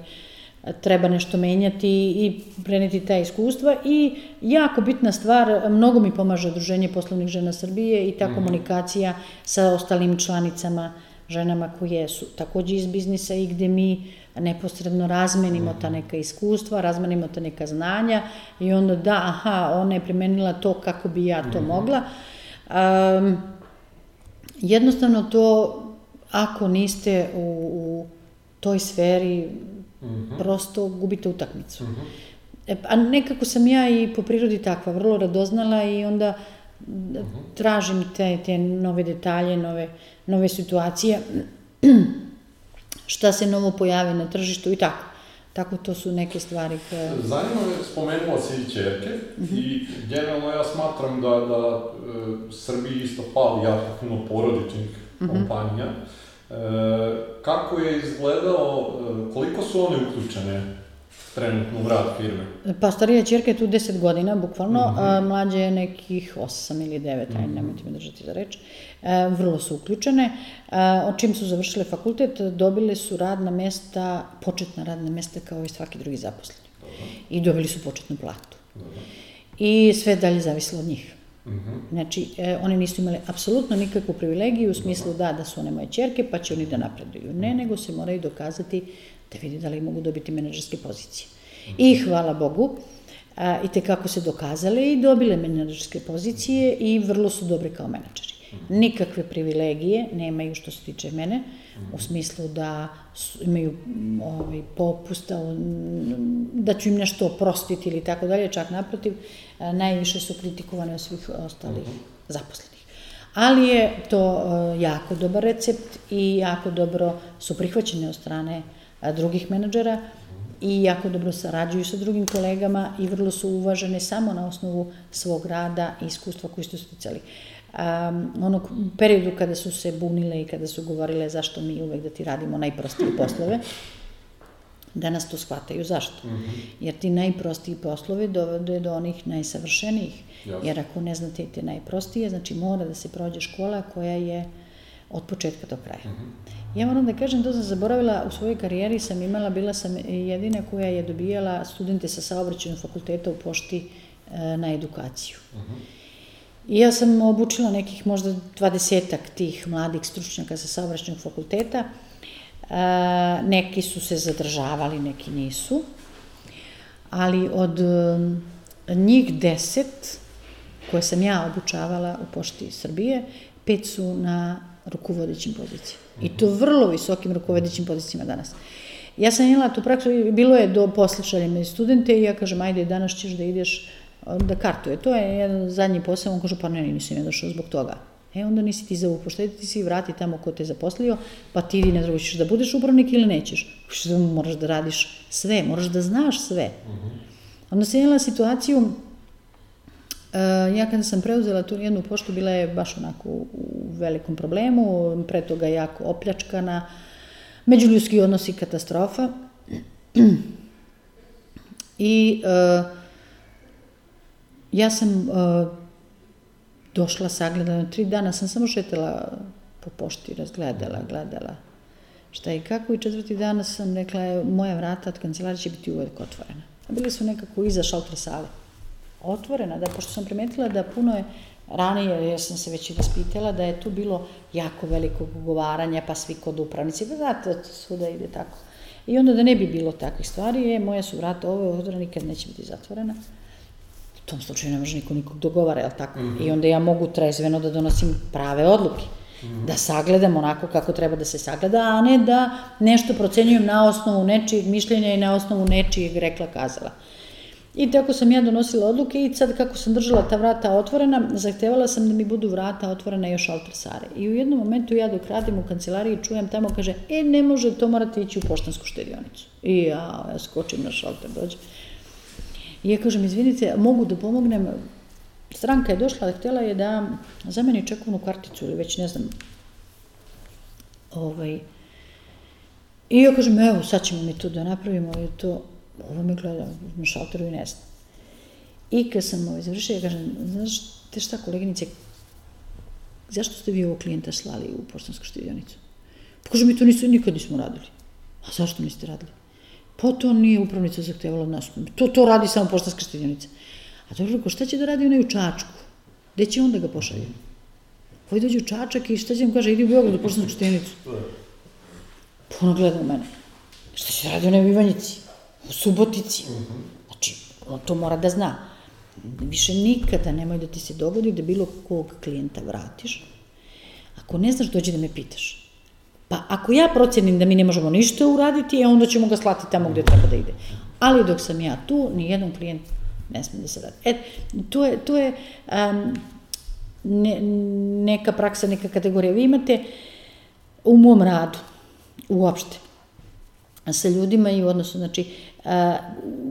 a, treba nešto menjati i preneti ta iskustva. I jako bitna stvar, mnogo mi pomaže Udruženje poslovnih žena Srbije i ta komunikacija sa ostalim članicama ženama koje su takođe iz biznisa i gde mi neposredno razmenimo ta neka iskustva, razmenimo ta neka znanja i onda da, aha, ona je primenila to kako bi ja to mogla. Um, jednostavno to, ako niste u, u toj sferi, prosto gubite utakmicu. E, a nekako sam ja i po prirodi takva, vrlo radoznala i onda tražim te, te nove detalje, nove, nove situacije, šta se novo pojavi na tržištu i tako. Tako to su neke stvari koje... Zanima me, spomenula si i čerke i generalno ja smatram da, da e, Srbiji isto pali jako puno porodičnih kompanija. E, kako je izgledao, e, koliko su one uključene trenutno u rad firme? Pa starija čerka je tu 10 godina, bukvalno, mm -hmm. a, mlađa je nekih 8 ili 9, mm -hmm. ajde, nemojte me držati za reč. E, vrlo su uključene. E, o čim su završile fakultet, dobile su radna mesta, početna radna mesta kao i svaki drugi zaposleni. I dobili su početnu platu. I sve dalje zavisilo od njih. -hmm. Znači, e, oni nisu imali apsolutno nikakvu privilegiju u smislu da, da su one moje čerke, pa će oni da napreduju. Ne, nego se moraju dokazati da vidi da li mogu dobiti menadžerske pozicije. I hvala Bogu, a, i te kako se dokazale i dobile menadžerske pozicije i vrlo su dobre kao menadžeri. Nikakve privilegije nemaju što se tiče mene, u smislu da su, imaju ovaj, popusta, da ću im nešto oprostiti ili tako dalje, čak naprotiv, a, najviše su kritikovane od svih ostalih zaposlenih. Ali je to a, jako dobar recept i jako dobro su prihvaćene od strane drugih menadžera i jako dobro sarađuju sa drugim kolegama i vrlo su uvažene samo na osnovu svog rada i iskustva koji su sticali. Um, onog periodu kada su se bunile i kada su govorile zašto mi uvek da ti radimo najprostije poslove, danas to shvataju zašto. Mm -hmm. Jer ti najprostiji poslovi dovode do onih najsavršenijih. Jasne. Jer ako ne znate te najprostije, znači mora da se prođe škola koja je od početka do kraja. Mm -hmm. Ja moram da kažem, to sam zaboravila, u svojoj karijeri sam imala, bila sam jedina koja je dobijala studente sa saobraćenog fakulteta u pošti e, na edukaciju. Uh -huh. I ja sam obučila nekih možda dvadesetak tih mladih stručnjaka sa saobraćenog fakulteta. E, neki su se zadržavali, neki nisu. Ali od e, njih deset koje sam ja obučavala u pošti Srbije, pet su na rukovodećim pozicijama. I to vrlo visokim rukovodećim pozicijama danas. Ja sam imala tu praksu, bilo je do posle me studente i ja kažem, ajde, danas ćeš da ideš da kartuje. To je jedan zadnji posao, on kaže, pa ne, nisam ja došao zbog toga. E, onda nisi ti za upoštediti, ti si vrati tamo ko te zaposlio, pa ti na drugo, ćeš da budeš upravnik ili nećeš. Moraš da radiš sve, moraš da znaš sve. Onda sam imala situaciju Uh, ja kada sam preuzela tu jednu poštu, bila je baš onako u velikom problemu, pre toga jako opljačkana, međuljudski odnosi katastrofa. I uh, ja sam uh, došla, sagledala, tri dana sam samo šetala po pošti, razgledala, gledala šta i kako i četvrti dana sam rekla, moja vrata od kancelarije će biti uvek otvorena. Bili su nekako iza šaltra sale otvorena, da pošto sam primetila da puno je ranije, ja sam se već i raspitala, da je tu bilo jako velikog ugovaranja, pa svi kod upravnici, pa znate, svuda ide tako. I onda da ne bi bilo takvih stvari, je, moja su vrata ovo otvorena, nikad neće biti zatvorena. U tom slučaju ne može niko nikog dogovara, jel tako? Mm -hmm. I onda ja mogu trezveno da donosim prave odluke. Mm -hmm. Da sagledam onako kako treba da se sagleda, a ne da nešto procenjujem na osnovu nečijeg mišljenja i na osnovu nečijeg rekla kazala. I tako sam ja donosila odluke i sad kako sam držala ta vrata otvorena, zahtevala sam da mi budu vrata otvorena još sare. I u jednom momentu ja dok radim u kancelariji čujem tamo kaže, e ne može, to morate ići u poštansku štedionicu. I ja, ja skočim na šalter, dođe. I ja kažem, izvinite, mogu da pomognem, stranka je došla, htjela je da za meni čekovnu karticu ili već ne znam, ovaj, I ja kažem, evo, sad ćemo mi to da napravimo, je to, ovo me gleda na šalteru i ne zna. I kad sam ovaj završila, ja kažem, znaš, te šta koleginice, zašto ste vi ovo klijenta slali u poštansku štedionicu? Pa kaže, mi to nisu, nikad nismo radili. A zašto niste radili? Pa to nije upravnica zahtevala od nas. To, to radi samo poštanska štedionica. A dobro, ko šta će da radi onaj u Čačku? Gde će onda ga pošalje? Ovaj dođe u Čačak i šta će vam kaže, idi u Beograd u poštansku štedionicu. Pa ona gleda u mene. Šta će da radi onaj u Ivanjici? u Subotici. Znači, on to mora da zna. Više nikada nemoj da ti se dogodi da bilo kog klijenta vratiš. Ako ne znaš, dođi da me pitaš. Pa ako ja procenim da mi ne možemo ništa uraditi, e, onda ćemo ga slati tamo gde treba da ide. Ali dok sam ja tu, ni jedan klijent ne sme da se radi. E, to je, to je um, ne, neka praksa, neka kategorija. Vi imate u mom radu, uopšte, sa ljudima i u odnosu, znači,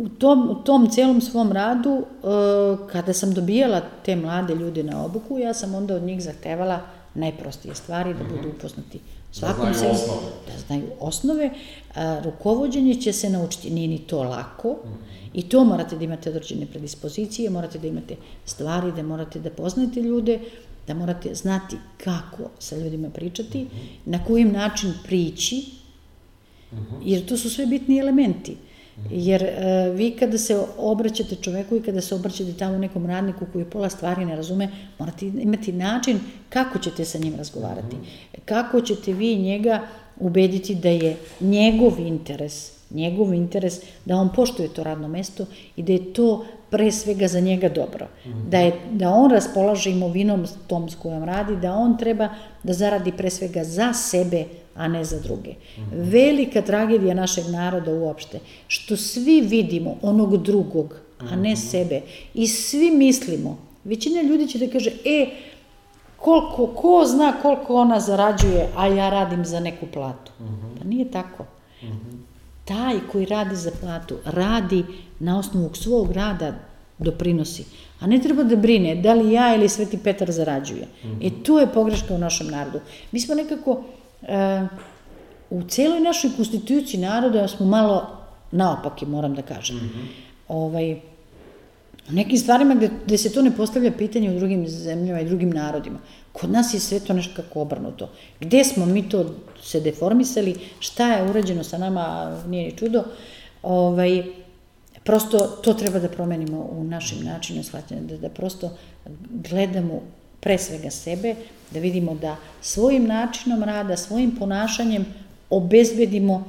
u tom, u tom celom svom radu, uh, kada sam dobijala te mlade ljude na obuku, ja sam onda od njih zahtevala najprostije stvari, da budu upoznati svakom da znaju sebi, osnove. Da znaju osnove. A, rukovodđenje će se naučiti, nije ni to lako, mm -hmm. i to morate da imate određene predispozicije, morate da imate stvari, da morate da poznate ljude, da morate znati kako sa ljudima pričati, mm -hmm. na kojim način prići, mm -hmm. jer to su sve bitni elementi. Jer e, vi kada se obraćate čoveku i kada se obraćate tamo nekom radniku koji pola stvari ne razume, morate imati način kako ćete sa njim razgovarati. Kako ćete vi njega ubediti da je njegov interes, njegov interes da on poštuje to radno mesto i da je to pre svega za njega dobro. Da, je, da on raspolaže imovinom tom s kojom radi, da on treba da zaradi pre svega za sebe, a ne za druge. Velika tragedija našeg naroda uopšte, što svi vidimo onog drugog, a ne sebe, i svi mislimo, većina ljudi će da kaže, e, koliko, ko zna koliko ona zarađuje, a ja radim za neku platu. Pa nije tako. Taj koji radi za platu, radi na osnovu svog rada doprinosi. A ne treba da brine da li ja ili Sveti Petar zarađuje. E, tu je pogreška u našem narodu. Mi smo nekako e, u celoj našoj konstituciji naroda smo malo naopaki, moram da kažem. Mm -hmm. ovaj, u nekim stvarima gde, gde se to ne postavlja pitanje u drugim zemljama i drugim narodima. Kod nas je sve to nešto kako obrnuto. Gde smo mi to se deformisali, šta je urađeno sa nama, nije ni čudo. Ovaj, prosto to treba da promenimo u našim načinu shvatanja, da, da prosto gledamo pre svega sebe, da vidimo da svojim načinom rada, svojim ponašanjem obezbedimo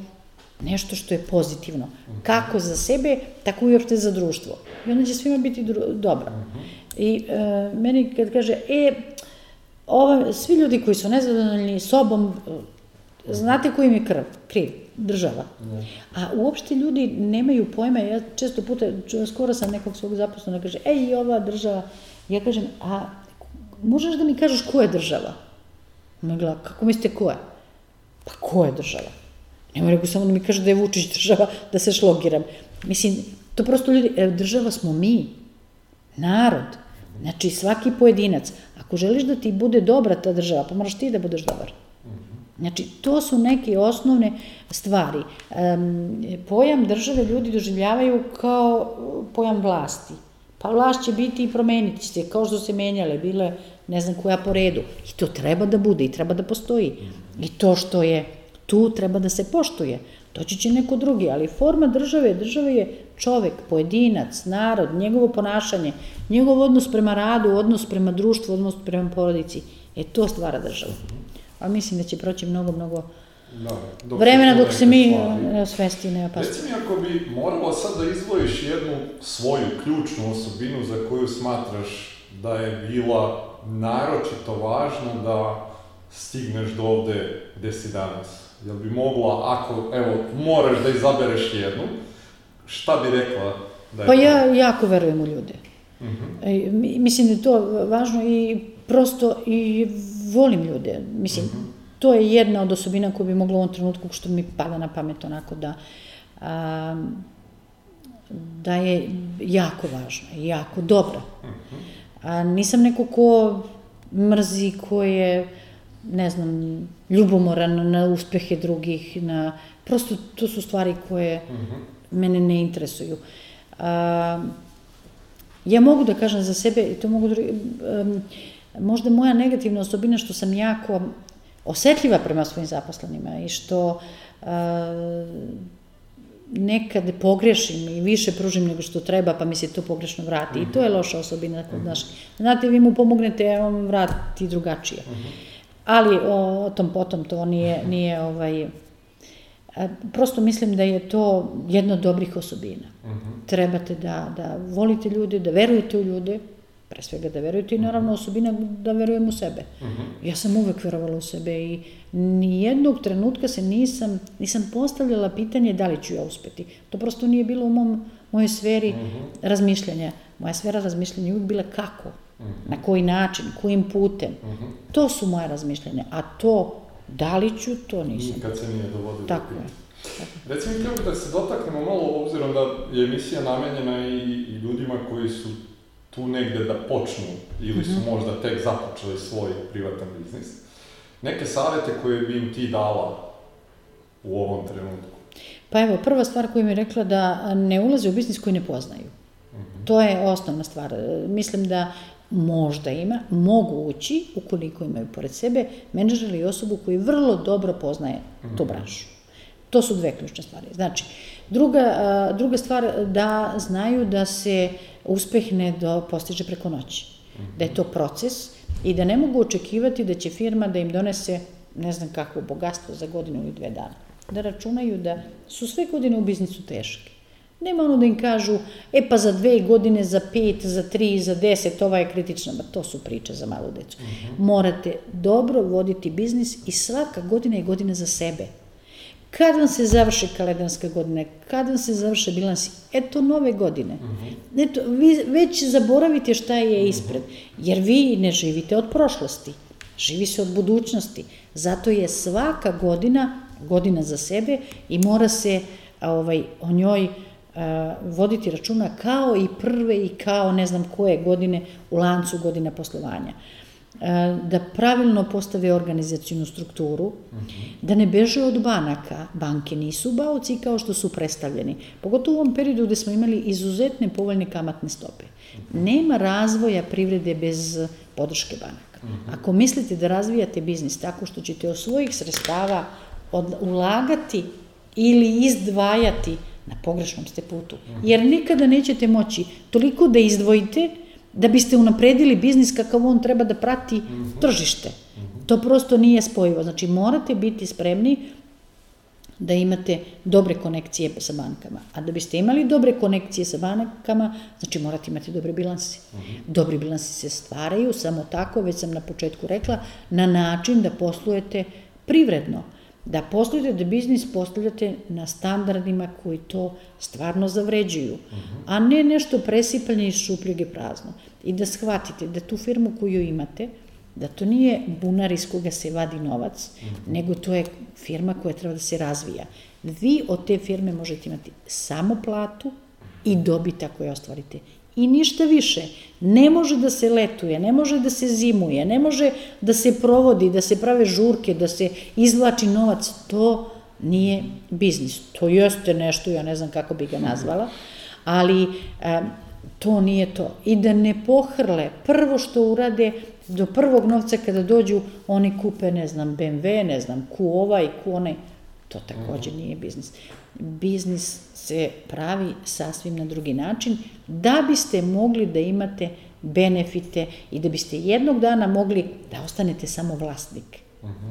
nešto što je pozitivno. Kako za sebe, tako i uopšte za društvo. I onda će svima biti dobro. I e, meni kad kaže, e, ova, svi ljudi koji su nezadovoljni sobom, znate koji im je krv, kriv? Država. A uopšte ljudi nemaju pojma, ja često puta, skoro sam nekog svog zaposlena kaže, ej, ova država, ja kažem, a možeš da mi kažeš ko je država? Ona gleda, kako mislite ko je? Pa ko je država? Nema rekao samo da mi kaže da je Vučić država, da se šlogiram. Mislim, to prosto ljudi, e, država smo mi, narod, znači svaki pojedinac. Ako želiš da ti bude dobra ta država, pa moraš ti da budeš dobar. Znači, to su neke osnovne stvari. Um, pojam države ljudi doživljavaju kao pojam vlasti. Pa vlast će biti i promeniti se, kao što se menjale, bile ne znam koja po redu. I to treba da bude i treba da postoji. I to što je tu treba da se poštuje. Doći će neko drugi, ali forma države, države je čovek, pojedinac, narod, njegovo ponašanje, njegov odnos prema radu, odnos prema društvu, odnos prema porodici. E to stvara državu. A mislim da će proći mnogo, mnogo da, dok vremena dok se mi svesti ne opasno. Reci mi ako bi morala sad da izdvojiš jednu svoju ključnu osobinu za koju smatraš da je bila naročito važno da stigneš do ovde gde si danas? Jel bi mogla, ako, evo, moraš da izabereš jednu, šta bi rekla da je Pa ja jako verujem u ljude. Uh mhm. -huh. e, mislim da je to važno i prosto i volim ljude. Mislim, uh mhm. -huh. To je jedna od osobina koju bi mogla u ovom trenutku, što mi pada na pamet onako da a, da je jako važna jako dobra. Mhm. A nisam neko ko mrzi, ko je, ne znam, ljubomoran na uspehe drugih, na, prosto to su stvari koje uh mhm. -huh. mene ne interesuju. A, ja mogu da kažem za sebe, i to mogu da, um, možda moja negativna osobina što sam jako osetljiva prema svojim zaposlenima i što uh, nekad pogrešim i više pružim nego što treba, pa mi se to pogrešno vrati. I to je loša osobina kod naš. Znate, vi mu pomognete, a on vrati drugačije. Ali o, o tom potom to nije, nije ovaj, prosto mislim da je to jedna od dobrih osobina. Trebate da, da volite ljude, da verujete u ljude, pre svega da verujete i naravno osobina da verujem u sebe. Uh -huh. Ja sam uvek verovala u sebe i nijednog trenutka se nisam, nisam postavljala pitanje da li ću ja uspeti. To prosto nije bilo u mom, mojoj sferi uh -huh. razmišljanja. Moja sfera razmišljanja je uvek bila kako, uh -huh. na koji način, kojim putem. Uh -huh. To su moje razmišljanja, a to da li ću, to nisam. Nikad se nije dovodilo. Tako je. Recimo, htio da se dotaknemo malo, obzirom da je emisija namenjena i, i ljudima koji su tu negde da počnu ili su možda tek započeli svoj privatan biznis, neke savete koje bi im ti dala u ovom trenutku? Pa evo, prva stvar koju mi je rekla da ne ulaze u biznis koji ne poznaju. To je osnovna stvar. Mislim da možda ima, mogu ući ukoliko imaju pored sebe menadžer ili osobu koji vrlo dobro poznaje tu branšu. To su dve ključne stvari. Znači, druga, druga stvar da znaju da se uspeh ne do, postiže preko noći. Da je to proces i da ne mogu očekivati da će firma da im donese ne znam kakvo bogatstvo za godinu ili dve dana. Da računaju da su sve godine u biznisu teške. Nema ono da im kažu, e pa za dve godine, za pet, za tri, za deset, ova je kritična, ma to su priče za malu decu. Morate dobro voditi biznis i svaka godina je godina za sebe. Kad vam se završi kalendarska godina, kad vam se završe bilansi, eto nove godine. Eto, vi već zaboravite šta je ispred, jer vi ne živite od prošlosti, živi se od budućnosti. Zato je svaka godina godina za sebe i mora se ovaj, o njoj a, voditi računa kao i prve i kao ne znam koje godine u lancu godina poslovanja. A, da pravilno postave organizacijnu strukturu, da ne beže od banaka. Banke nisu baoci kao što su predstavljeni. Pogotovo u ovom periodu gde smo imali izuzetne povoljne kamatne stope. Nema razvoja privrede bez podrške banaka. Ako mislite da razvijate biznis tako što ćete od svojih sredstava od, ulagati ili izdvajati na pogrešnom ste putu. Jer nikada nećete moći toliko da izdvojite da biste unapredili biznis kakav on treba da prati tržište. To prosto nije spojivo. Znači morate biti spremni da imate dobre konekcije sa bankama. A da biste imali dobre konekcije sa bankama, znači morate imati dobre bilansi. Dobri bilansi se stvaraju samo tako, već sam na početku rekla, na način da poslujete privredno. Da poslujete, da biznis postavljate na standardima koji to stvarno zavređuju, a ne nešto presipanje iz šupljege prazno. I da shvatite da tu firmu koju imate, da to nije bunar iz koga se vadi novac, nego to je firma koja treba da se razvija. Vi od te firme možete imati samo platu i dobit ako je ostvarite. I ništa više. Ne može da se letuje, ne može da se zimuje, ne može da se provodi, da se prave žurke, da se izvlači novac. To nije biznis. To jeste nešto, ja ne znam kako bi ga nazvala, ali a, to nije to. I da ne pohrle, prvo što urade, do prvog novca kada dođu, oni kupe, ne znam, BMW, ne znam, ku ovaj, ku onaj, to takođe nije biznis. Biznis se pravi sasvim na drugi način, da biste mogli da imate benefite i da biste jednog dana mogli da ostanete samo vlasnik.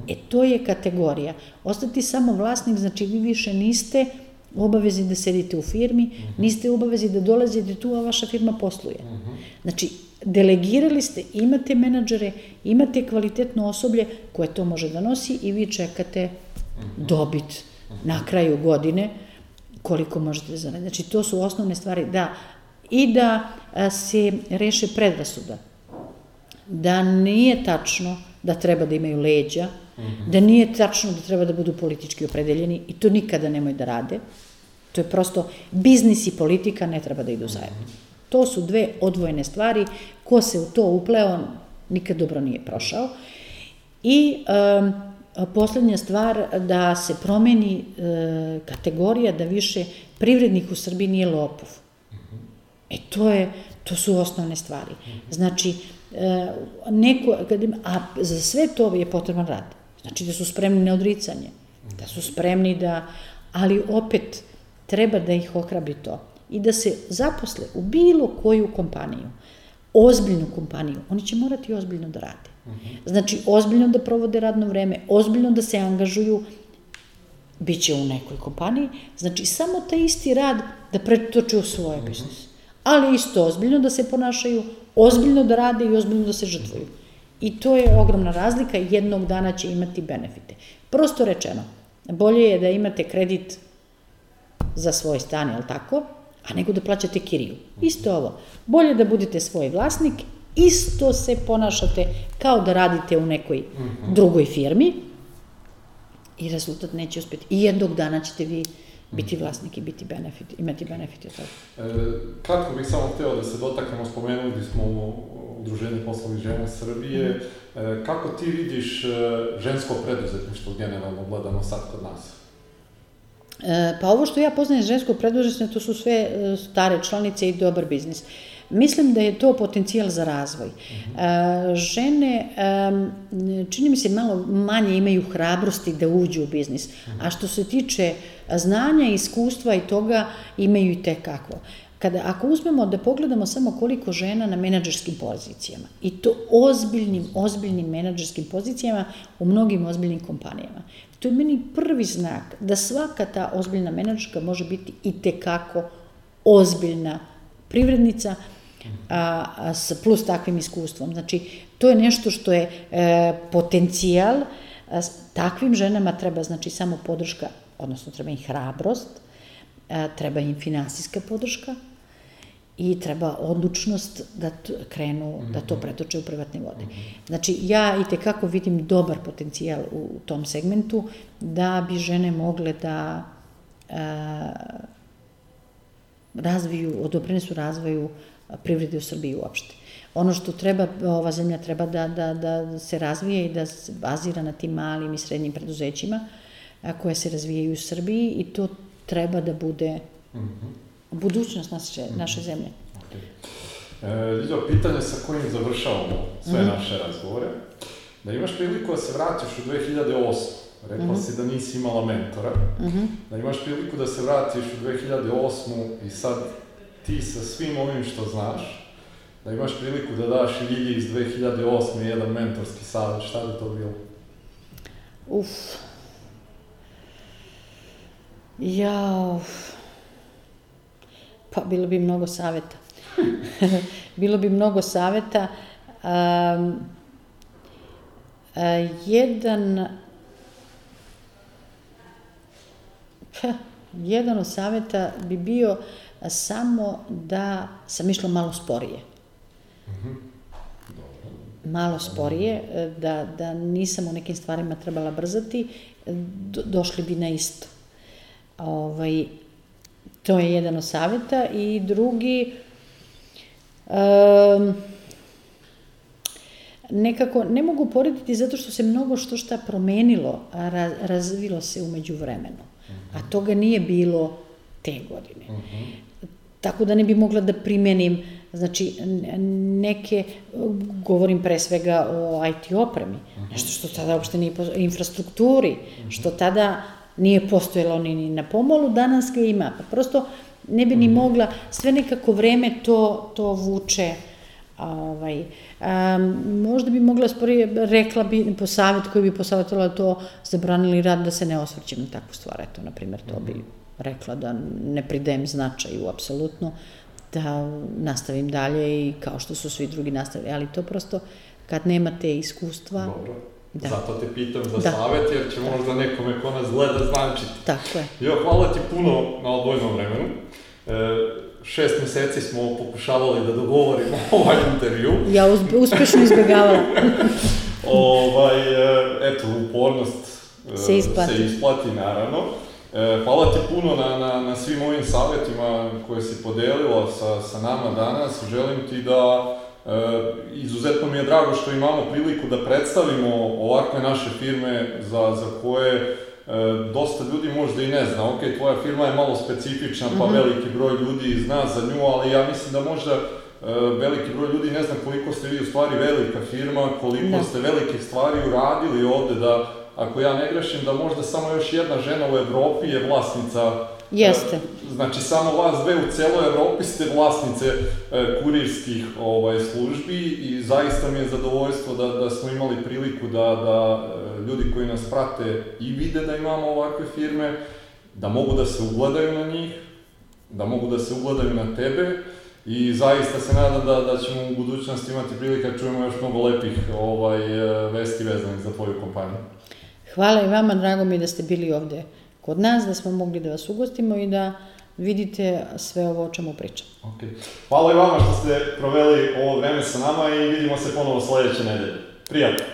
E to je kategorija. Ostati samo vlasnik znači vi više niste u obavezi da sedite u firmi, niste u obavezi da dolazite tu, a vaša firma posluje. Znači, delegirali ste, imate menadžere, imate kvalitetno osoblje koje to može da nosi i vi čekate dobit na kraju godine koliko možete da zaraditi. Znači, to su osnovne stvari, da, i da a, se reše predrasuda. Da nije tačno da treba da imaju leđa, da nije tačno da treba da budu politički opredeljeni i to nikada nemoj da rade. To je prosto, biznis i politika ne treba da idu zajedno. To su dve odvojene stvari, ko se u to upleo, nikad dobro nije prošao. I um, poslednja stvar, da se promeni e, kategorija da više privrednik u Srbiji nije lopov. E to je, to su osnovne stvari. Znači, e, neko, kad a za sve to je potreban rad. Znači da su spremni na odricanje, da su spremni da, ali opet treba da ih ohrabri to i da se zaposle u bilo koju kompaniju, ozbiljnu kompaniju, oni će morati ozbiljno da rade. Znači, ozbiljno da provode radno vreme, ozbiljno da se angažuju, bit će u nekoj kompaniji, znači samo taj isti rad da pretoče u svoj biznis. Ali isto ozbiljno da se ponašaju, ozbiljno da rade i ozbiljno da se žrtvuju. I to je ogromna razlika, jednog dana će imati benefite. Prosto rečeno, bolje je da imate kredit za svoj stan, je li tako, a nego da plaćate kiriju. Isto ovo. Bolje da budete svoj vlasnik, isto se ponašate kao da radite u nekoj drugoj firmi i rezultat neće uspeti. I jednog dana ćete vi biti vlasnik i biti benefit, imati benefit od toga. E, kratko bih samo hteo da se dotaknemo, spomenuli smo u Udruženje poslovnih žena Srbije. Mm -hmm. e, kako ti vidiš e, žensko preduzetništvo generalno gledano sad kod nas? E, pa ovo što ja poznajem žensko preduzetništvo, to su sve e, stare članice i dobar biznis. Mislim da je to potencijal za razvoj. E, žene, čini mi se, malo manje imaju hrabrosti da uđu u biznis, a što se tiče znanja, iskustva i toga, imaju i tekako. Kada, ako uzmemo da pogledamo samo koliko žena na menadžerskim pozicijama, i to ozbiljnim, ozbiljnim menadžerskim pozicijama u mnogim ozbiljnim kompanijama, to je meni prvi znak da svaka ta ozbiljna menadžerka može biti i tekako ozbiljna privrednica, a, a, s plus takvim iskustvom. Znači, to je nešto što je e, potencijal, a, takvim ženama treba znači samo podrška, odnosno treba im hrabrost, a, treba im finansijska podrška i treba odlučnost da krenu, da to pretoče u privatne vode. Znači, ja i tekako vidim dobar potencijal u tom segmentu da bi žene mogle da a, razviju, odoprinesu razvoju privrede u Srbiji uopšte. Ono što treba, ova zemlja treba da, da, da se razvije i da se bazira na tim malim i srednjim preduzećima koje se razvijaju u Srbiji i to treba da bude mm -hmm. budućnost naše, mm -hmm. naše zemlje. Okay. E, Vidio, pitanje sa kojim završavamo sve mm -hmm. naše razgovore. Da imaš priliku da se vratiš u 2008. Rekla mm -hmm. si da nisi imala mentora. Mm -hmm. Da imaš priliku da se vratiš u 2008. i sad ti sa svim ovim što znaš, da imaš priliku da daš Ljilji iz 2008. jedan mentorski savjet, šta bi to bilo? Uf. Ja, pa bilo bi mnogo saveta. bilo bi mnogo saveta. Um, a, jedan, pa, jedan od saveta bi bio samo da sam išla malo sporije. Malo sporije, da, da nisam u nekim stvarima trebala brzati, do, došli bi na isto. Ovaj, to je jedan od saveta i drugi um, nekako ne mogu porediti zato što se mnogo što šta promenilo, a razvilo se umeđu vremenu. A toga nije bilo te godine. Uh -huh. Tako da ne bi mogla da primenim, znači, neke, govorim pre svega o IT opremi, nešto što tada uopšte nije infrastrukturi, što tada nije postojalo ni, ni na pomolu, danas ga ima. Pa prosto ne bi ni mogla, sve nekako vreme to, to vuče, ovaj, um, možda bi mogla sporije, rekla bi po savjet koji bi posavjetovala to zabranili rad da se ne osvrćem na takvu stvar, eto, na primjer, to bi rekla da ne pridajem značaju apsolutno, da nastavim dalje i kao što su svi drugi nastavili, ali to prosto kad nemate iskustva... Dobro. Da. Zato te pitam za da. savjet, jer će možda nekome ko nas gleda značiti. Tako je. Jo, hvala ti puno na odvojnom vremenu. E, šest meseci smo pokušavali da dogovorimo ovaj intervju. Ja uspešno izbjegavala. ovaj, e, eto, upornost e, se isplati. se isplati, naravno. E, hvala ti puno na, na, na svim ovim savjetima koje si podelila sa, sa nama danas. Želim ti da, e, izuzetno mi je drago što imamo priliku da predstavimo ovakve naše firme za, za koje e, dosta ljudi možda i ne zna. Ok, tvoja firma je malo specifična, pa mm -hmm. veliki broj ljudi zna za nju, ali ja mislim da možda e, veliki broj ljudi ne zna koliko ste vi u stvari velika firma, koliko da. ste velikih stvari uradili ovde da ako ja ne grešim, da možda samo još jedna žena u Evropi je vlasnica Jeste. Znači, samo vas dve u celoj Evropi ste vlasnice e, kurirskih ovaj, službi i zaista mi je zadovoljstvo da, da smo imali priliku da, da e, ljudi koji nas prate i vide da imamo ovakve firme, da mogu da se ugledaju na njih, da mogu da se ugledaju na tebe i zaista se nadam da, da ćemo u budućnosti imati prilike da čujemo još mnogo lepih ovaj, e, vesti vezanih za tvoju kompaniju. Hvala i vama, drago mi da ste bili ovde kod nas, da smo mogli da vas ugostimo i da vidite sve ovo o čemu pričam. Okay. Hvala i vama što ste proveli ovo vreme sa nama i vidimo se ponovo sledeće nedelje. Prijatno!